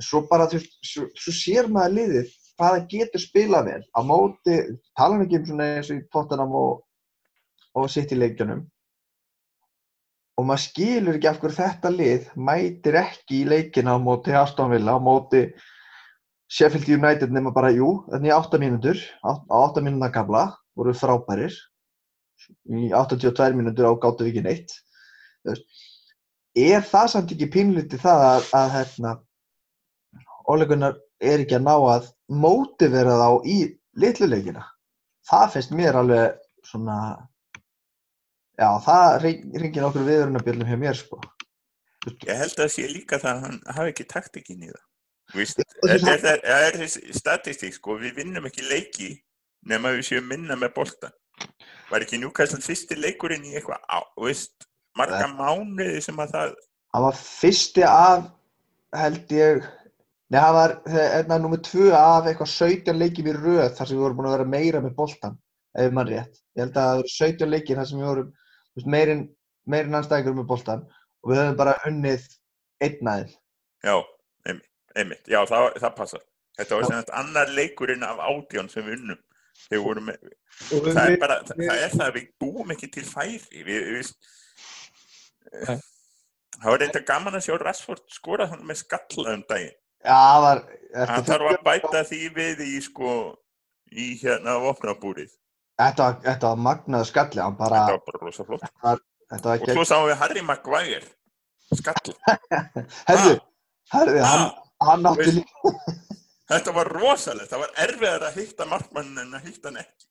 En svo bara, þú veist, svo, svo sér maður liðið hvað það getur spilað vel. Á móti, tala ekki um svona eins og í Tottenham og, og sitt í leikjunum. Og maður skilur ekki af hverju þetta lið mætir ekki í leikina á móti Aston Villa, á móti Sheffield United nema bara, jú, þannig í 8 mínútur, á 8 mínúna gamla, voru frábærir í 82 mínútur á Þú veist, er það samt ekki pínlítið það að, að hérna, óleikunar er ekki að ná að mótivera þá í litluleikina það finnst mér alveg svona já, það ringir okkur viðurunabjöldum hjá mér sko Ég held að það sé líka það að hann hafi ekki taktikinn í það. Er, það- það er þessi statistík, sko, við vinnum ekki leiki nema við séum minna með bolta. Var ekki Newcastle fyrsti leikurinn í eitthvað, á, veist, marga mánuði sem að það, hann var fyrsti af held ég Nei, hann var hérna, nummið tvö af eitthvað 17 leikjum í röð þar sem við vorum búin að vera meira með boltan, ef mann rétt. Ég held að það voru 17 leikir þar sem við vorum þú veist, meirinn meirinn anstæðingur með boltan og við höfum bara unnið einn aðeins. já, einmitt, einmitt, já, það, það passar. Þetta var sem sagt annar leikurinn af átján sem við unnum. Vorum með, Og við, það er við, bara, það, það er það að við búum ekki til færi. Við, við, það var reynda gaman að sjá Rashford skora hann með skalla um daginn. Já, það var... Þarf að bæta því við í sko í hérna vopnabúrið. þetta, var, þetta var magnaðu skalli, hann bara... Þetta var bara rosa flott. Þetta var Og svo sáum við Harry Maguire skall. [LAUGHS] Herðu, herðu, hann, hann átti líka... Þetta var rosalegt. Það var erfiðar að hitta markmann en að hitta hann ekki.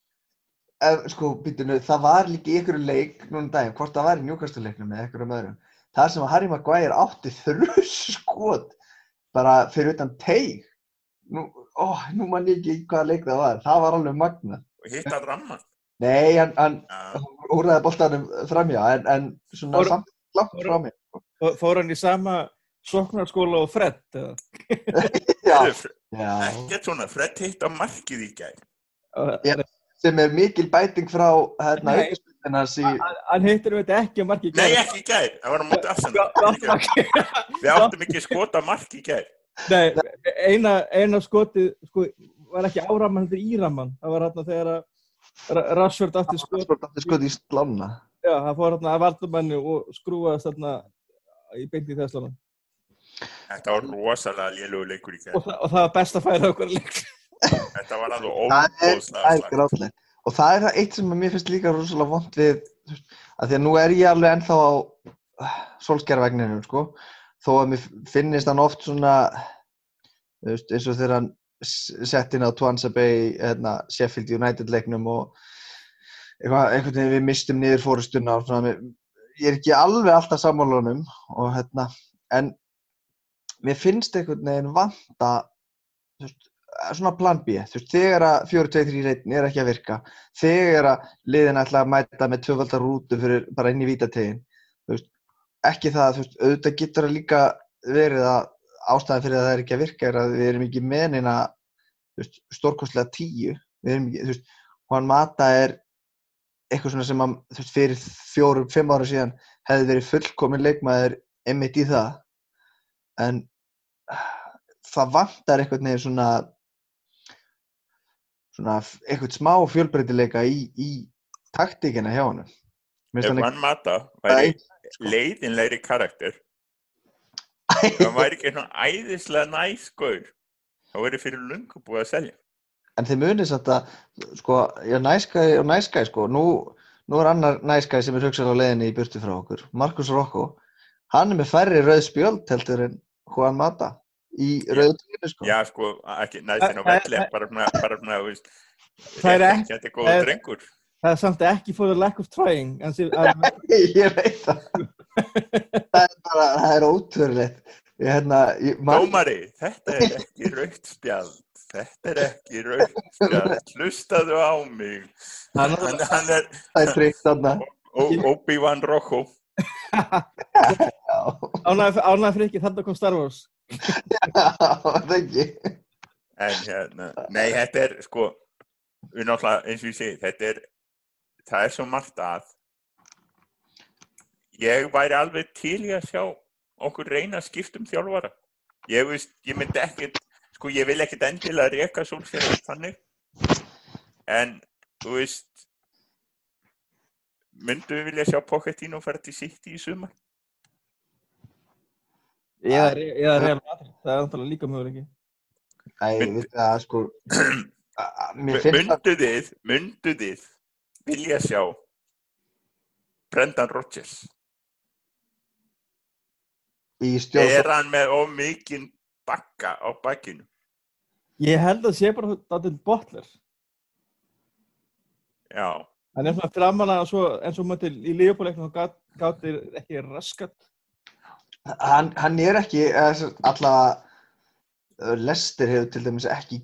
ef, sko, býtunu, það var líka í einhverju leik núna um daginn, hvort það var í njúkastuleiknum eða einhverjum öðrum, það sem að Harry Maguire átti þrjus skot bara fyrir utan teig nú, ó, nú man ég ekki hvaða leik það var það var alveg magna Og hitta ramman. nei, hann, hann Ja, úrðaði boltanum framjá en, en svona Fór- samt langt framjá fó- fór hann í sama sóknarskóla og Fred [LAUGHS] Ekkert svona, Fred hitt á markið í gær. Og- sem er mikil bæting frá hérna í Hann- hittir við þetta ekki að marki Nei, ekki í gær. Það var á móti afsend. Við áttum ekki skota mark í gær. Nei, eina, eina skotið sko, var ekki áraman, þetta er íraman það var hérna þegar Rashford átti skot skot átti skot í slána. Já, það fór hérna að vartumanni og skrúaðist þarna í beinti í þesslunum Þetta var rosalega lélugu leikur í gær. og, og það var best að færa okkur leik Þetta var alveg það er, óbóðslega það er slag. grátlegt og það er það eitt sem mér finnst líka rosalega vond við að því að nú er ég alveg ennþá á solskjærvagninum sko þó að mér finnist hann oft svona þú veist, eins og þegar hann sett inn á Twanza Bay hérna, Sheffield United leiknum og eitthvað, einhvern veginn við mistum niður fórustuna og svona, mér, ég er ekki alveg alltaf sammálunum og hérna en mér finnst einhvern veginn vanta veist, svona plan B, veist, þegar að 4-2-3-1 er ekki að virka, þegar að liðin ætla að mæta með tvöfaldar rútu fyrir bara inn í vítategin, ekki það, auðvitað getur það líka verið að ástæðan fyrir að það er ekki að virka er að við erum ekki veist, stórkostlega tíu, við erum ekki, þú veist, Juan Mata er eitthvað svona sem að, þú veist, fyrir fjórum, fimm ára síðan hefði verið fullkomin leikmaður einmitt í það, en [SIGHS] það vantar einhvern veginn svona svona eitthvað smá fjölbreytileika í, í taktíkina hjá. Mér Ef hann hann mata væri sko. leiðinlegri karakter, ekki það væri ekki svona æðislega næskur, það væri fyrir lungu búið að selja. en þið munið satt að sko, já, næskæ og næskæ sko, nú, nú er annar næskæ sem er hugsað á leiðinni í burtu frá okkur Markus Rokko, hann er með færri rauð spjöld heldur en Juan Mata í rauðu tíðinu sko Já, sko, ekki næstin á velli, bara svona, bara svona, þú veist, Það er ekki- Þetta er góða drengur. það er samt ekki for the lack of trying að, [LAUGHS] ég veit það það er bara, það er ótrúlegt ég hérna, Dómari, þetta er ekki raukt spjald. Þetta er ekki raukt spjald. Hlustaðu á mig. Hann- Hann, hann er það er tryggt þarna Ó- Obi-Wan Rocco. [LAUGHS] já, ánægði fyrir ekki, þarna kom Star Wars það er ekki En hérna, nei, þetta er sko, við náttúrulega, eins og ég segi, þetta er, það er svo margt að. Ég væri alveg til í að sjá okkur reyna að skipta um þjálfara. Ég veist, ég myndi ekkert, sko ég vil ekkert endilega reka sólsverðar þannig, en þú veist, myndu við vilja sjá Pochettino fara til City í sumar? Eða, eða Real Madrid, það er náttúrulega líka möguleiki. Æ, Mynd- við það, sko, [CLEARS THROAT] Myndu þið, myndu þið vilja sjá Brendan Rodgers? Er hann með of mikinn bakka á bakkinu? Ég held að sé bara þetta botler. Já, Hann er svona framan að svo, eins og möttil í lífbúleiknum þá gáttir ekki raskat. Hann, hann er ekki, eða sem sagt, allavega, uh, Lester hefur til dæmis ekki,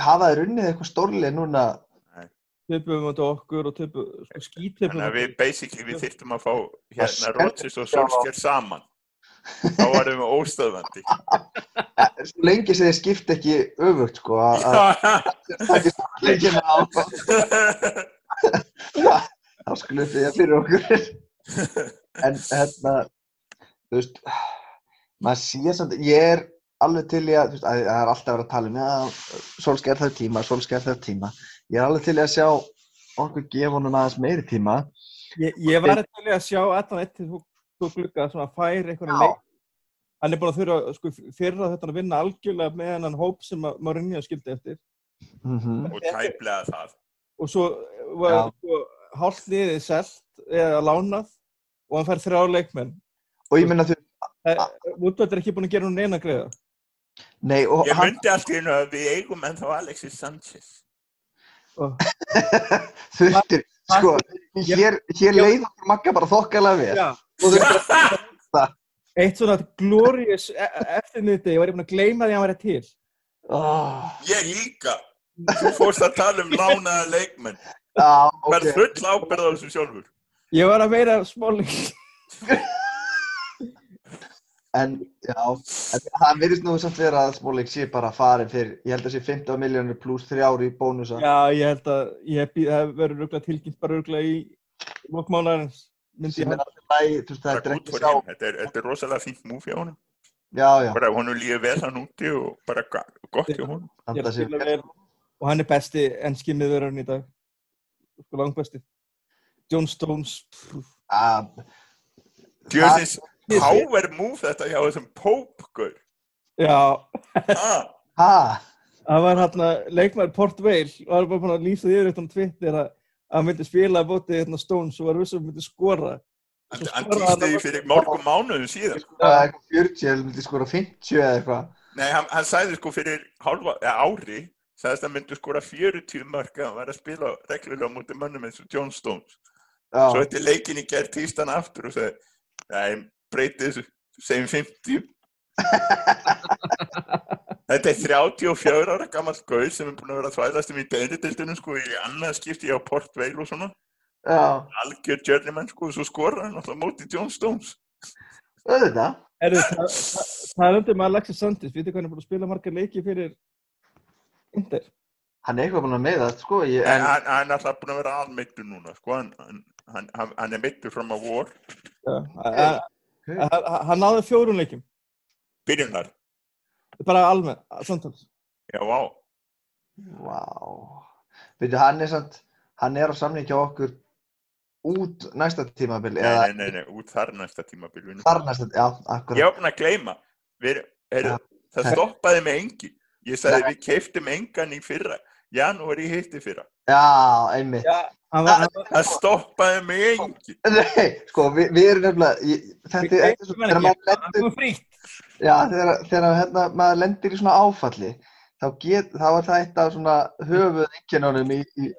hafa þeir unnið eitthvað stórlega núna, Töpum við þetta okkur og töpum, sko skítöpum þannig að við basically við þyrftum að fá hérna Rodgers og Solskjær saman. [LAUGHS] Þá varum við óstöðvandi. Eh, svo lengi sem þeir skipta ekki öfugt, sko, það [LAUGHS] þá skulum við að fyrir okkur. [LAUGHS] En hérna, þú veist, maður sé samt, ég er alveg til í að, þú veist, að það er alltaf verið að tala um, já, sólsker þarf tíma, sólsker þarf tíma. Ég er alveg til í að sjá okkur gefa honum aðeins meiri tíma. Ég, ég var til í að sjá allan eitt til þú glugga svona fær Já. leik. Hann er búin að þurfa, sko, fyrir að þetta að vinna algjörlega með hennan hóp sem að Mourinho skildi eftir. Mm og tæplega það. Og svo var Já. sko, hálft liðið selt eða lánað og hann fær þrjá leikmenn. Og ég minna þú, Woodward er ekki búin að gera hún neina greiða. nei, og Ég hann myndi allt í einu að við eigum ennþá Alexis Sanchez. Og, [LAUGHS] þurftir, sko, hér, hér leið okkur makka bara þokkalega vel. já, Og [LAUGHS] veist, eitt svona glorious e eftirnýtti, ég var búin að gleyma því að hann væri til. oh, Ég líka. Þú fórst að tala um lánaða leikmenn. já, Verð ok. full ábyrð á þessu sjálfur. Ég var að meira smáling. [LAUGHS] En, já, en það virðist nú samt vera að Smáleik sé bara farin fyrir, ég held að sé 15 miljónir pluss 3 ári í bónusa. Já, ég held að ég býð, það verður röglega tilkynnt bara röglega í hinn. Þetta er, þetta er rosalega fínt múf hjá honum. Já, já, Bara honum líður vel hann úti og bara gott spila vel. Og hann er besti ennski miðurinn í dag. Sko langt besti. John Stones. pff, power move þetta hjá þessum Pope-gur. Já, Ah, ha, það var hérna leikmaður Port Vale og hann var bara búin að lýsa því yfir þetta á Twitter að að hann myndi spila að bóti hérna Stones og var vissum að myndi skora. hann týsti því fyrir mörgum mánuðum síðan. það er eitthvað 40 eða myndi skora 50 eða eitthvað. Nei, hann, hann sagði sko fyrir hálfa, eða ári, sagðist að hann myndi skora 40 mörg að hann væri að spila reglulega móti mönnum eins og John Stones. Já, Svo eftir leikin í gerð týst hann aftur og sagði, nei, breyti þessu, segjum 50. [LAUGHS] Þetta er 34 ára gammal gauð sem er búin að vera að þvælast um í beðnitildinu sko í annað skipti á Port Vale og svona. já, Algjör journeyman sko og svo skora hann alltaf móti John Stones. auðvitað. Erðu, það, það, það er undir með Alexis Sandis. Vitið hvað hann er búin að spila margar leiki fyrir Inter? Hann er eitthvað búin að meða sko, ég, En en, hann, hann er alltaf búin að vera almeittur núna sko, hann, hann, hann, hann er meittur fram á vor, Já, a- a- hann náði fjórun leikim. byrjunar. Bara almennt, samtals. Já, vá. vá. Veitu, hann er samt, hann er á samning hjá okkur út næsta tímabil, Nei, eða nei, nei, nei, út þar næsta tímabilinu. þar næsta, já, akkurat. Ég búin að gleyma, við, er, Já. það stoppaði með engi. Ég sagði við keiftum engan í fyrra, janúar í hitti fyrra. Já, einmitt. Já, Það stoppaði með engi. Nei, sko, við, við erum nefnilega, ég, þetta, er svo, þegar maður lendir, já, þegar, þegar hérna, maður lendir í svona áfalli, þá get, þá er það eitt af svona höfuð einkennunum í, í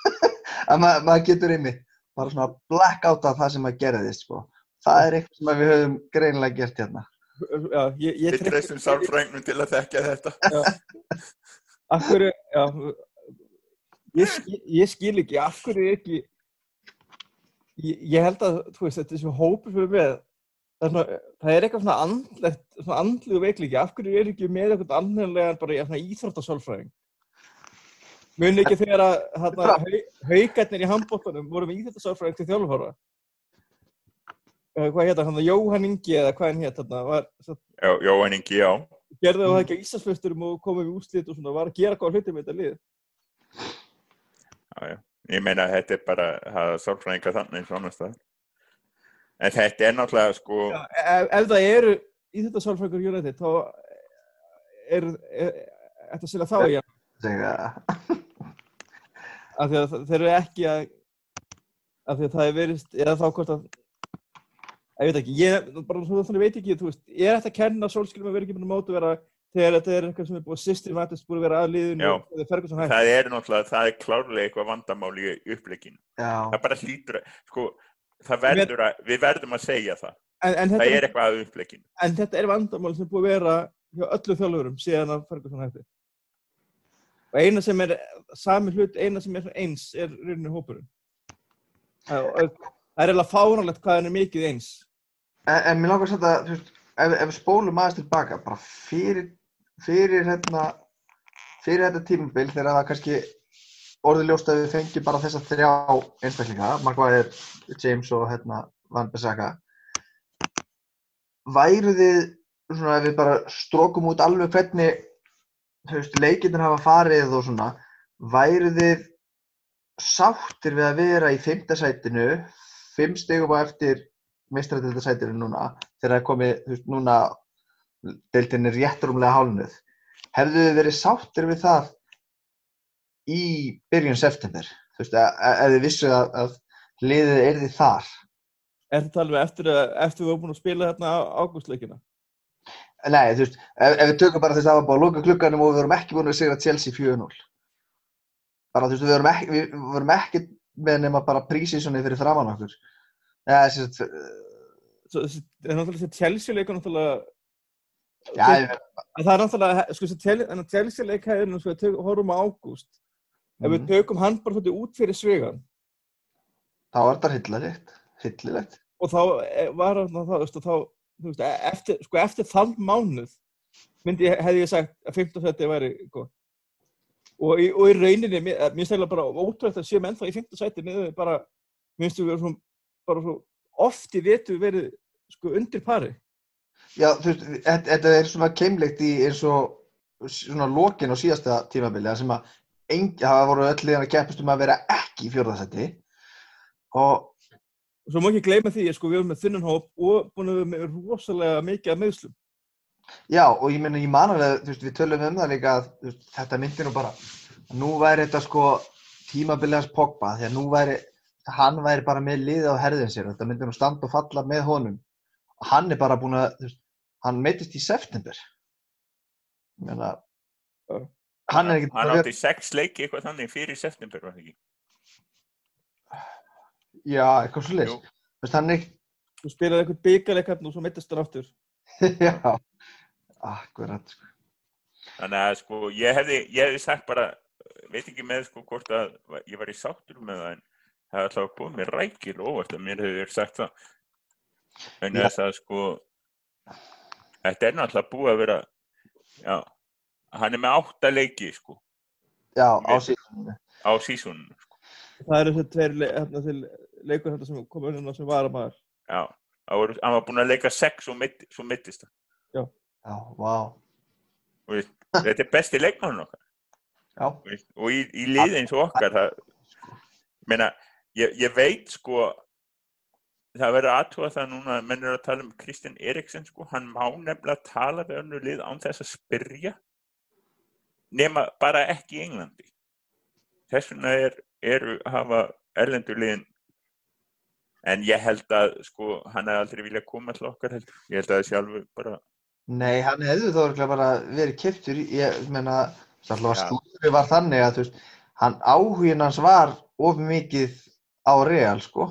[LAUGHS] að maður, maður getur einmitt bara svona blackout af það sem maður gerðist, sko. Það er eitthvað sem við höfum greinilega gert hérna. Já, ég, ég Við treystum sálfrængnum til að þekka þetta. Af hverju, já, ég, skil, ég skil ekki, af hverju er ekki, ég, ég held að, þú veist, þetta er svo hópur fyrir með, það er, svona, það er eitthvað svona andlegt, svona andlegu veikliki, af hverju er ekki með eitthvað andlega bara í svona íþróttasálfræðing? Muni ekki þegar að hérna, hau, haugarnir í handbóttanum voru með íþjóttasálfræðing til þjálfhóra. Hvað hétt hann? Jóhann Ingi eða hvað hann hétt þarna? Var, svo, Já, Jóhann Ingi, já. Gerði það ekki á Íslandsfjösturum og komið við úrslit og svona, var að gera góða hluti með þetta lið. já, já. Ég meina að þetta er bara að hafa sálfræðinga þannig eins og annars það. En þetta er náttúrulega sko, Já, ef, ef það eru íþjóttasálfræðingur United, þá er, er, er þetta sérlega þá í Segja, af því að þeir eru ekki að af því að það er verið eða þá hvort að ég veit ekki, ég bara svona þannig veit ekki þú veist, ég er þetta að kenna sólskilum að vera ekki búin að móta vera þegar þetta er eitthvað sem er búið systematisk búið að vera að liðinu Já. og þegar Ferguson hægt það er náttúrulega, það er klárlega eitthvað vandamál í uppleikinu. já, Það bara hlýtur að, sko, það verður að, við verðum að segja það. en, en, Það er eitthvað að uppleikinu. en þetta er vandamál sem er búið að vera hjá öllu þjálfurum síðan að Ferguson hætti og eina sem er sami hlut, eina sem er eins er rauninni hópurinn það, það er eiginlega fáránlegt hvað hann er mikið eins en, en mér langar að setja, þú veist, ef, ef spólum aðeins tilbaka, bara fyrir, fyrir hérna, fyrir þetta tímabil þegar það kannski orðið ljóst að við fengjum bara þessa þrjá einstaklinga, Maguire, James og hérna Van Bissaka, væru þið, svona ef við bara strókum út alveg hvernig, þú veist, leikindin hafa farið og svona, væru þið sáttir við að vera í fimmtasætinu, fimm stegum á eftir meistaradildasætinu núna, þegar það er komið, þú veist, núna deildin er réttrumlega hálnuð. Hefðu þið verið sáttir við það í byrjun september? Þú veist, að- að- ef þið vissu að, að liðið er þið þar? Er þetta alveg eftir, að, eftir við erum búin að spila hérna ágústleikina? Nei, þú veist, ef, ef við tökum bara þess að það var bara að loka klukkanum og við vorum ekki búin að sigra Chelsea 4-0. Bara, þú veist, við vorum ekki, við, vorum ekki með nema bara prísísoni fyrir framann okkur. Ja, að, Svo, það er náttúrulega þessi náttúrulega, að það er náttúrulega, sko þessi Chel- þennan Chelsea-leik hefur, sko, tök, horfum á ágúst, ef við Mhm. tökum hann bara svolítið út fyrir svegan þá var þetta hillilegt, hillilegt. og þá eh, var það, þá, þú veist, e- eftir, sko eftir þann mánuð myndi ég, hefði ég sagt að 15 seti væri gott. Og og í rauninni, mér finnst eiginlega bara ótrúlega að séum ennþá í 15 seti niður bara, mér finnst við vera svona, bara svo oft í vetu verið sko undir pari. Já, þú veist, þetta, er svona keimleikt í eins og svona lokin á síðasta tímabili, þar sem að engi, það voru öll liðan að keppast um að vera ekki í fjórðarsætti og svo má ekki gleyma því, sko, við erum með þunnan hóp og búin að vera með rosalega mikið af meðslum. já, og ég meina, ég man alveg, þú veist, við tölum um það líka að þetta myndir nú bara, nú væri þetta sko tímabili hans Pogba, því að nú væri, hann væri bara með liðið á herðin sér, þetta myndir nú standa og falla með honum og hann er bara búin að, þú veist, hann meittist í september. Ég meina, Já. hann er ekki Hann átti sex leiki eitthvað þannig fyrir september, var það ekki? Já, eitthvað veist, hann er ekki, Þú spilaði eitthvað byggarleikarn og svo meittist hann aftur. [LAUGHS] já, akkurat, sko. Þannig að sko, ég hefði, ég hefði sagt bara, veit ekki með sko hvort að ég var í sáttur með það en það hefði alltaf komið mér rækil óvart að mér verið sagt það. En Já. þess að sko, þetta er náttúrulega búið að vera, já, hann er með átta leiki sko Já, á síðan. á sísoninu sko. Það eru þessi tveir le hérna, til leikur þetta sem kom inn sem var að maður. Já, það hann var búinn að leika sex og mitt, svo mittist það. Já, vá. Veist, þetta er besti leikmannun okkar. Já, og í, í liði eins og okkar það, meina, ég, ég veit sko það verður aðtúa það núna að menn eru að tala um Kristján Eriksen sko, hann má nefnilega tala við önnu lið án þess að spyrja nema bara ekki í Englandi. Þess vegna er, eru að hafa erlendur liðin en ég held að sko hann hefði aldrei viljað koma til okkar heldur. Ég held að það alveg bara nei, hann hefði þá örugglega bara verið kiptur, ég meina, alltaf Já. slúri var þannig að, veist, hann áhugin hans var of mikið á real, sko.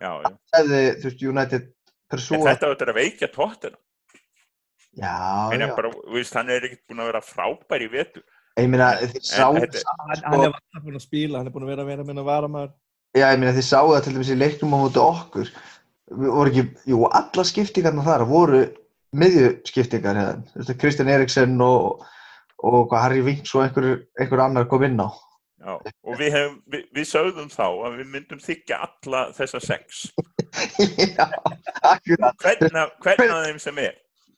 já, já. Hefði, þú veist, United en persóa, þetta áttur að veikja tóttina já, Meina, já. bara, þú veist, hann er ekkert búinn að vera frábær í vetur Ég meina, þið það, Hann, sko, hann er alltaf búin að spila, hann er búin að vera að vera að minna varamæður. já, ég meina, þið sáu það til dæmis í leiknum á móti okkur. Ekki, jú, alla skiptingarna þar voru miðjuskiptingar, hérna. Kristján Eriksen og, og hvað Harry Winks og einhver, einhver annar kom inn á. Já, og við, hefum, við, við sögðum þá að við myndum þykja alla þessa sex. [LAUGHS] Já, akkurat. Hvern af þeim sem er.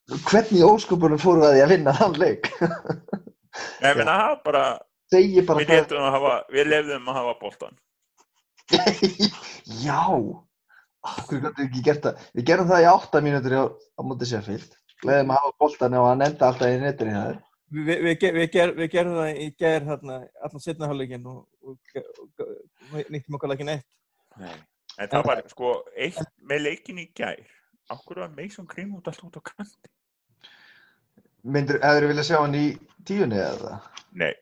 Hvernig óskupunum fóru að því að vinna þann leik? Ég meina, það var bara, bara við lefðum að hafa, við lefðum að hafa boltan. [LAUGHS] Já, okkur gætu ekki gert það. Við gerum það í 8 mínútur á, á móti Sheffield. Gleðum að hafa boltan og að nenda alltaf í netinu hjá þér. Við, við, við, við, ger, við gerum það í gær hérna, allan setna hálfleikin og, og, og, og nýttum okkar leikin eitt. Nei. En það var, sko, eitt með leikin í gær. Akkur var Mason Greenwood alltaf út á kanti. Myndur, hefur þú viljað sjá hann í tíunni eða? Nei,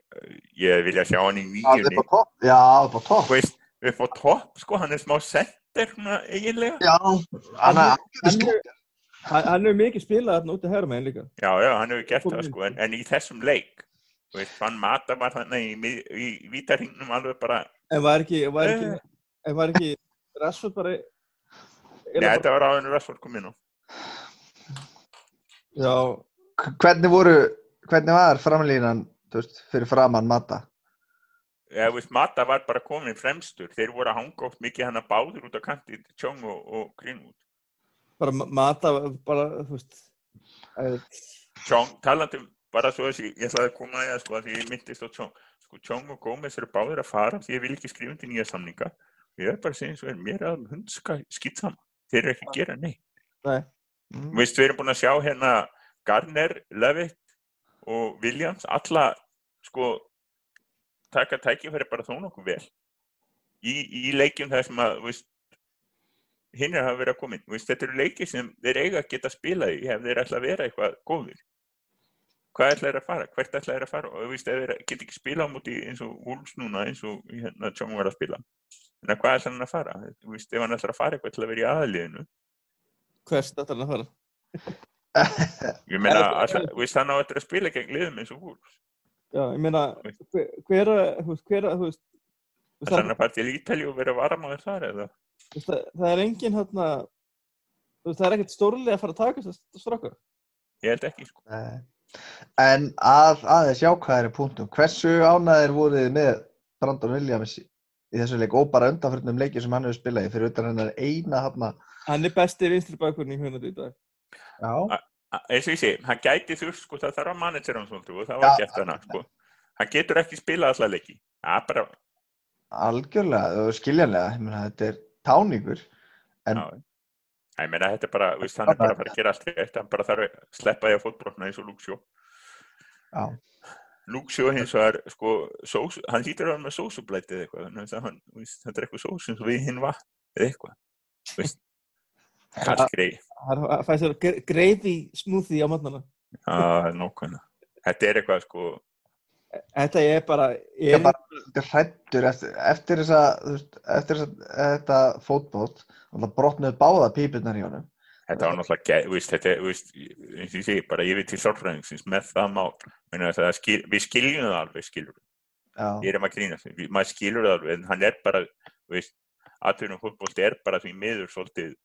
ég vilja sjá hann í Það er nýjunni. på topp. Já, upp á topp. Þú veist, upp á topp, sko, hann er smá center, svona, eiginlega. Já, hann er hann hann er- Hann, hefur mikið spilað þarna út í hægra meginn líka. Já, já, hann hefur gert það, sko, en, en í þessum leik, þú veist, hann Mata var þannig í, mið- í vítarhingnum alveg bara, En var ekki, var ekki, Eh. en var ekki Rashford bara... Nei, þetta var áður en Rashford kom inn á. Já, Hvernig voru, hvernig var framlínan, þú veist, fyrir framann Mata? Já, þú veist, Mata var bara komin fremstur. Þeir voru að hanga oft mikið hann að báður út á kanti, Tjong og, og Greenwood. Bara ma- mata, bara, þú veist... Tjong, talandi bara svo þessi, ég ætlaði að koma að það, sko, að því ég myndist á Tjong. Sko, Tjong og Gómez eru báðir að fara því ég vil ekki skrifa undir nýja samninga. Ég er bara að segja eins og er mér að hundska skýt saman. Þeir eru ekki að gera neitt. Nei, Mm. Þú veist, við erum búin að sjá hérna Garner, Levitt og Williams, alla sko taka tækifæri bara þó nokkuð vel í, í leikjum þar sem að veist, hinn er að vera að Þú veist, þetta eru leikir sem þeir eiga að geta spilað í ef þeir ætla að vera eitthvað góðir. Hvað ætla þeir að fara, hvert ætla þeir að fara? Og þú veist, ef þeir geta ekki spilað á múti eins og Wolves núna, eins og hérna Tjóng var að spila. En hvað ætla hann að fara? Þú veist, ef hann ætla að fara eitthvað til að vera í aðliðinu hvers þetta er að fara? [LAUGHS] Ég meina, hann á eftir að spila gegn liðum eins og Wolves. Já, ég meina, hver, hver, að- hver, að- Það er hann að fara til Ítalíu og vera varamáður þar eða? Það, það er engin hérna, það er ekkert stórlega að fara að taka þess strákar. Ég held ekki, sko. Nei. En að, aðeins jákvæðari punktum, hversu ánæðir voruð með Brandon Williams í þessu leik og bara undanförnum leiki sem hann hefur spilað í fyrir utan hennar eina hafna Hann er besti vinstri bakurinn í hunandi í dag. Já, Eins og ég sé, hann gæti þurft, sko, það þarf að managera hann svolítið og það var Já, gert hana, sko. Hann getur ekki spilað alla leiki. Það er bara, algjörlega og skiljanlega, ég meina þetta er táningur en já. Ég meina, þetta er bara, þú veist, hann er bara að fara að gera allt rétt, hann bara þarf að sleppa því að fótbrotna eins og Luxjó. já, Luxjó hins vegar, sko, sós, hann hýtur að vera með sósublætið eitthvað, þannig að hann, þetta er eitthvað sós eins og við hinn vatn eða eitthvað. [LAUGHS] Hann fæði sér greiði smoothie á matnana. Já, það nákvæmlega. Þetta er eitthvað, sko, Þetta er bara, ég er er, bara hrættur eftir, eftir þessa, þetta fótbót og það brotnuð báða pípurnar í honum. Þetta var náttúrulega, þetta, er, eins og ég segi, bara ég veit til sálfræðingsins með það mál, meina það skil, við skiljum það alveg, skiljum við, Já, ég erum að grína við- maður skilur það alveg, en hann er bara, veist, atvinnum fótbolti er bara því miður svolítið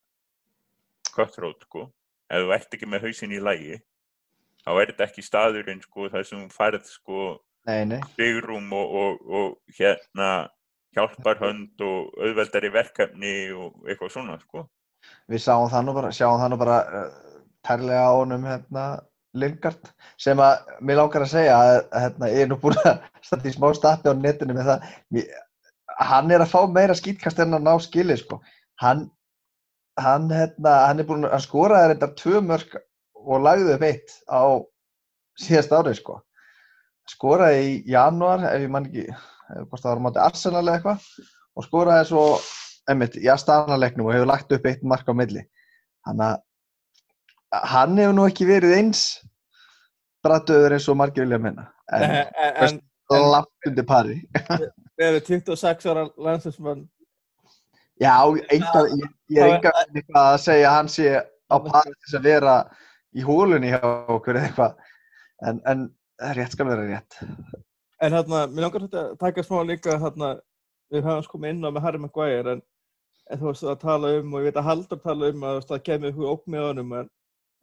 cutthroat, sko, ef þú ert ekki með hausinn í lægi, þá er þetta ekki staðurinn, sko, það sem færð, sko, byggrúm og, og, og hérna hjálparhönd og auðveldari verkefni og eitthvað svona, sko. við sáum það nú bara, sjáum það nú bara uh, tærlega á honum hérna Lingard sem að mér langar að segja að, hérna, ég er nú búin að [LAUGHS] standa í smá stappi á netinu með það. Mér, hann er að fá meira skýtkast en að ná skili sko. Hann hann, hérna, hann er búin að skoraði þetta tvö mörg og lagði upp eitt á síðast árið sko skoraði í janúar ef ég man ekki hvort það var móti Arsenal eða eitthvað og skoraði svo einmitt, í aðstæðanleiknum og hefur lagt upp eitt mark á milli. Þannig að hann hefur nú ekki verið eins brattöður eins og margir vilja minna en langt undir pari. Við erum 26 ára landsinsmann, já, enga, ég, ég er eitthvað að segja að hann sé á pari þess að vera í hólunni hjá okkur eða eitthvað. En, en rétt skal vera rétt. En hérna, mér langar þetta að taka smá líka hérna, við höfum sko komið inn á með Harry Maguire en, en þú veist að tala um og ég veit að Haldur tala um að það kemur ykkur ók með honum en,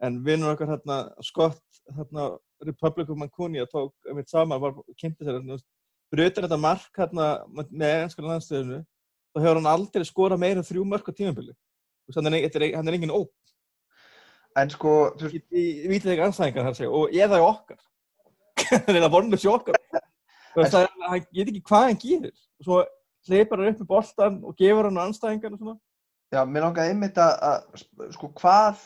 en vinnur okkar hérna Scott hérna Republic of Mancunia tók mitt saman var kynnti sér veist, brötur þetta mark hérna með ennska landstöðinu þá hefur hann aldrei skorað meira þrjú mörg á er, þetta er, hann er engin óp En sko, þú ég, ég, ég veit ekki anstæðingar þar segja og eða í okkar hann er vonlust það er- hann ég veit ekki hvað hann gerir. Svo hleypar hann upp með boltan og gefur hann á anstæðingar og svona. Já, mér langaði einmitt að, sko, hvað,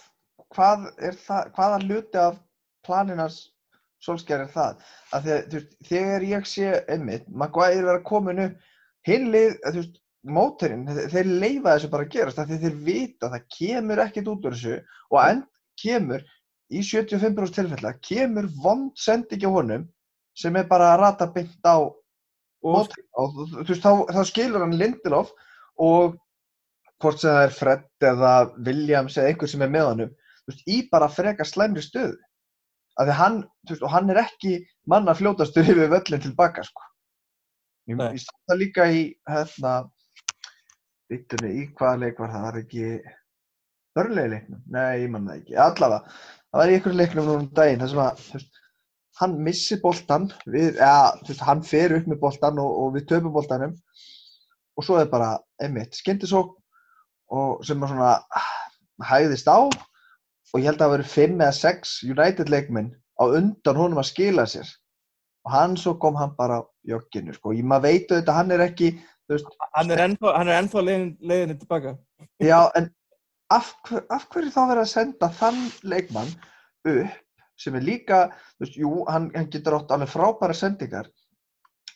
hvað er það, hvaða hluti af planinans solskjær er það? Að þegar, þú veist, þegar ég sé einmitt, Maguire er að komin upp, hinlið, þú veist, mótorinn, þeir, leifa þessu bara að gerast, af því þeir vita að það kemur ekkert út úr þessu og end kemur, í 75% tilfella, kemur vond sending á honum sem er bara að rata beint á og og þú veist, þá, þá skilur hann Lindelof og hvort sem það er Fred eða Williams eða einhver sem er með veist, í bara frekar slæmri stöðu. Af því hann, þú veist, og hann er ekki manna fljótastur yfir völlin tilbaka sko. ég, ég sá það líka í hérna vittunni, í hvaða leik var það, það var ekki börnlegi leiknum, nei, ég man það ekki. Allavega, það var í einhverju leiknum núna um daginn, sem að, veist hann missir boltan, við, þú veist, hann fer upp með boltan og, og við töpum boltanum. Og svo er bara, einmitt, skyndisók og sem að svona ah, hægðist á. Og ég held að það veri fimm eða sex United leikminn á undan honum að skila sér. Og hann svo kom hann bara jogginu, sko, ég maður veit auðvitað að hann er ekki, veist, hann er ennþá, ennþá leiðin, leiðinni tilbaka. Já, en af, af hverju þá verið að senda þann leikmann upp sem er líka, þú veist, jú, hann, hann getur átt alveg frábæra sendingar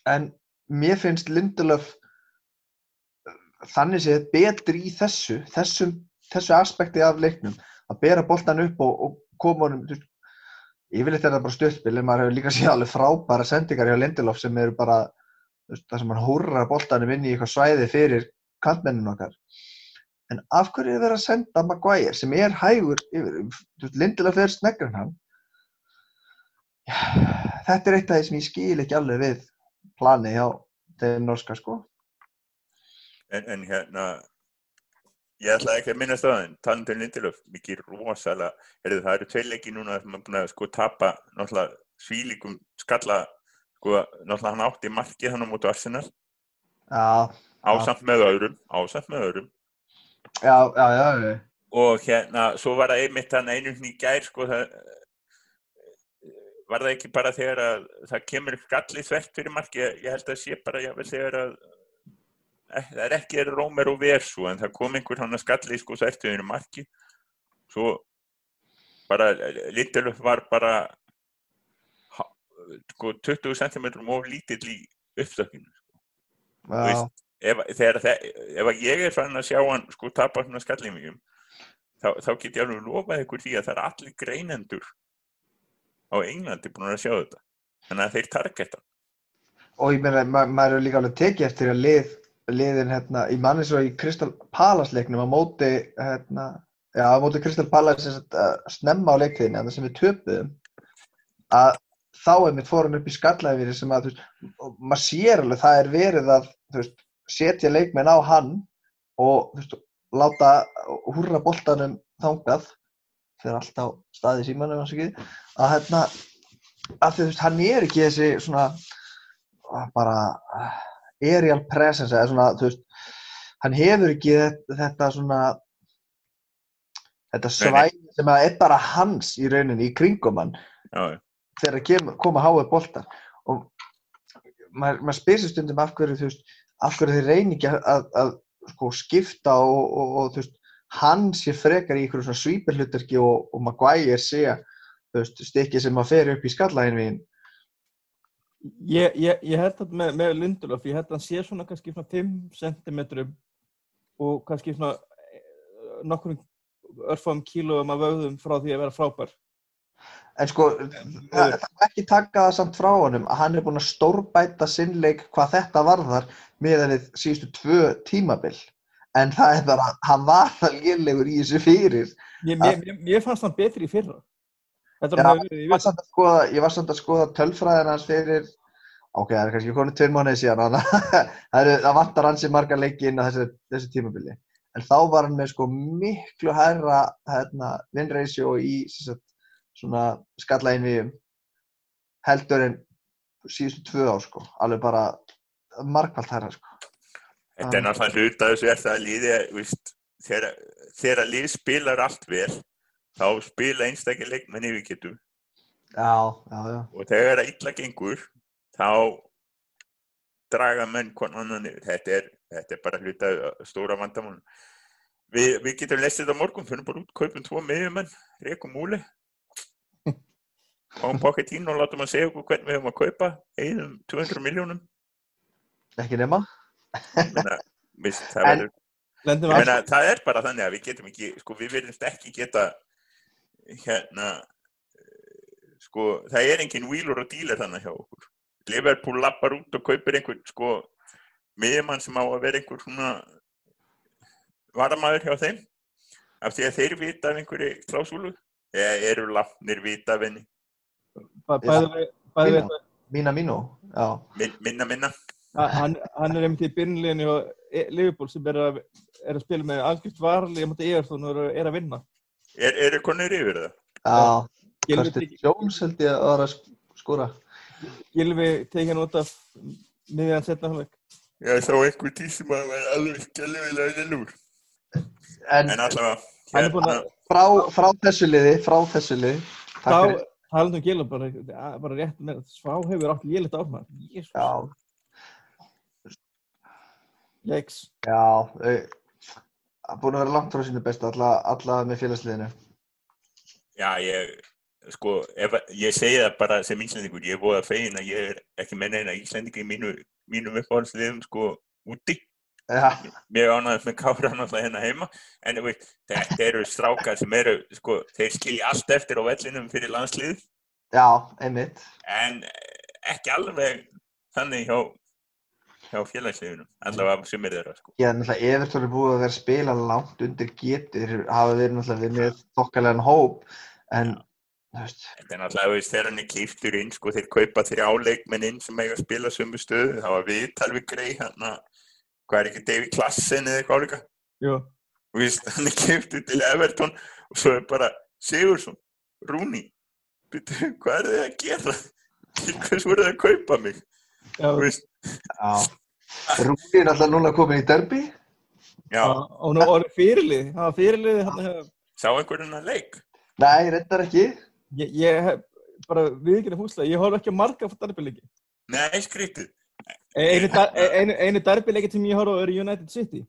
en mér finnst Lindelöf þannig séð betri í þessu þessum, þessu aspekti af leiknum að bera boltan upp og, og koma honum þú veist, yfirleitt er það bara en maður hefur líka séð alveg frábæra sendingar hjá Lindelöf sem eru bara það sem hann húrrar boltanum inn í eitthvað svæði fyrir kantmenninu okkar en af hverju er verið að senda Maguire sem er hægur yfir, Lindelöf er sneggur en hann? Já, þetta er eitt af því sem ég skil ekki alveg við plani hjá þeim norska sko. En, en hérna, ég ætla ekki að minna staðin, Tandem Lindelöf, mikið rosalega, heyrðu, það eru tveirleiki núna sem maður búin að sko tapa náttúrulega svílíkum skalla, sko, náttúrulega hann átti markið hann á mótu Arsenal, Já, ásamt með öðrum, ásamt með öðrum. Já, já, já. Og hérna, svo var það einmitt hann einu hinn í gær, sko, það, var það ekki bara þegar að það kemur skall í þvert fyrir markið, ég held að sé bara, ég þegar að eh, það er ekki Rómer og Versu en það kom einhver hann að skalli sko þertuðinu marki svo bara Lindelöf var bara sko 20 cm of lítill í uppstökkinu já. veist, ef, þegar, þe- ef að ég er fann að sjá hann sko tapa svona skallingum þá, þá get ég alveg lofað ykkur því að það er allir greinendur á Englandi búin að sjá þetta. Þannig að þeir targeta. Og ég meina, ma maður er líka alveg tekið eftir að lið, liðin hérna, í manni svo í Crystal Palace leiknum á móti hérna, já, á móti Crystal Palace snemma á leiktiðinni, þannig sem við töpuðum að þá er mitt fórun upp í skallaðvíri sem að, þú veist, og maður sér alveg það er verið að, þú veist, setja leikmenn á hann og, veist, láta húrra boltanum þangað fyrir allt á staði símanum, að hérna, að því, veist, hann er ekki þessi svona ah, bara ah, aerial presence svona, veist, hann hefur ekki þetta, þetta svona þetta svæði sem að er bara hans í rauninni í kringum hann já, þegar kem, koma háið boltar. Og maður, maður spyr sér stundum af hverju þú veist, af hverju þeir reyni ekki að, að, sko, skipta og, og, og þú veist, hann sé frekar í ykkur svona svípirhlutverki og, og Maguire sé þú veist, stikki sem að fer upp í skallaðin við Ég, ég, ég held að með, með Lindelof, ég held að hann sé svona kannski svona 5 cm og kannski svona eh, nokkrum örfam kílóum af vöðum frá því að vera frábær. En sko, það má ekki taka það samt frá honum að hann er búinn að stórbæta sinnleik hvað þetta varðar meðan þið síðustu tvö tímabil. En það er bara, hann var það lélegur í þessu fyrir. Mér, mér, mér, mér fannst hann betri í fyrra. Þetta er hann hefur verið í Ég að skoða, ég var samt að skoða tölfræðin hans fyrir, ok, það er kannski konið tveir mánuði síðan, [LAUGHS] að það, vantar hansi marga leiki inn á þessu, þessu tímabili. En þá var hann með sko miklu hærra hérna, ratio í sem sagt, svona skalla einvíum heldur en síðustu tvö ár sko, alveg bara margfald hærra sko. Þetta er náttúrulega hlut að þessu er það að liði, víst, þegar, þegar lið spilar allt vel, þá spila einstakir leikmenn yfir getum Já, já, já. og þegar það illa gengur, þá draga menn konan. Þetta er, þetta er bara hlut að stóra vandamál. Vi, við getum lesið þetta morgun, fyrir bara út, kaupum tvo miðjumenn, reikum múli, fáum Pochettino og látum að segja okkur hvernig við höfum að kaupa, eigðum 200 miljónum. Ekki nema. Menna, víst, það, verður, meina, það er bara þannig að við getum ekki, sko, við verðumst ekki geta, hérna, sko, það er engin wheeler og dealer þannig hjá okkur. Liverpool lappar út og kaupir einhvern, sko, miðjumann sem á að vera einhver svona varamæður hjá þeim, af því að þeir vita af einhverju klásúlu, eða eru lafnir vita af henni, bæði við, bæði við, Mína mínu, já. Min- minna minna. hann, hann er einmitt í byrnliðinu og Liverpool sem er að, er að spila með algjört varli móti Evertón og er, er að vinna. Er, eru konur yfir það? Já, tek- Jones held ég að vera að sk- skora. Gilvi tekið hann út af miðjan setna hálfleik. Ég sá einhver tí sem að vera alveg skelvilega lillur. En En allavega, er hérna, frá, frá þessu liði, frá þessu liði. Þá, fyrir. talandi um Gilvi bara, bara rétt með, svá hefur átt lélitt áfram. Jésús, Já, jæks. já. þau- Búin að vera langt frá sínu bestu, alla, alla með félagsliðinu. já, ég, sko, ef, ég segi það bara sem íslendingur, ég er búið að fegin að ég er ekki með neina íslendingi í mínu, mínum uppáhaldsliðum, sko, úti. Mjög ánægðast með Kára náttúrulega hérna heima, en veist, þetta eru strákar sem eru, sko, þeir skilja allt eftir á vellinum fyrir landslið, já, einmitt. en ekki alveg þannig hjá, hjá félagsliðunum, allavega sem er þeirra, sko. Já, náttúrulega Evertón er búið að vera spila langt undir getur, hafa verið náttúrulega verið með þokkalegan hóp, en, Þetta er náttúrulega, þegar hann er kýftur inn, sko, þeir kaupa þrjá leikmenn inn sem eiga að spila sömu stöðu, þá var við talveg grei, hann að, hvað er ekki, David Klassen eða eitthvað álíka, þú veist, hann er kýftur til Everton og svo er bara Sigursson, Rúni, byrju, hvað er þið að gera? Hvers voru þið að kaupa mig? já, Þú veist, já. Rúni er náttúrulega núna komin í derby. já, og nú orðið fyrirlið, það var fyrirlið, hann hefur, sá einhvern að leik? Nei, reyndar ekki. ég, ég hef bara viðkynna húslega, ég horf ekki að marga fyrir darbileiki. Nei, skrítið. Einu, dar- einu, einu darbileiki sem ég horf á er United City.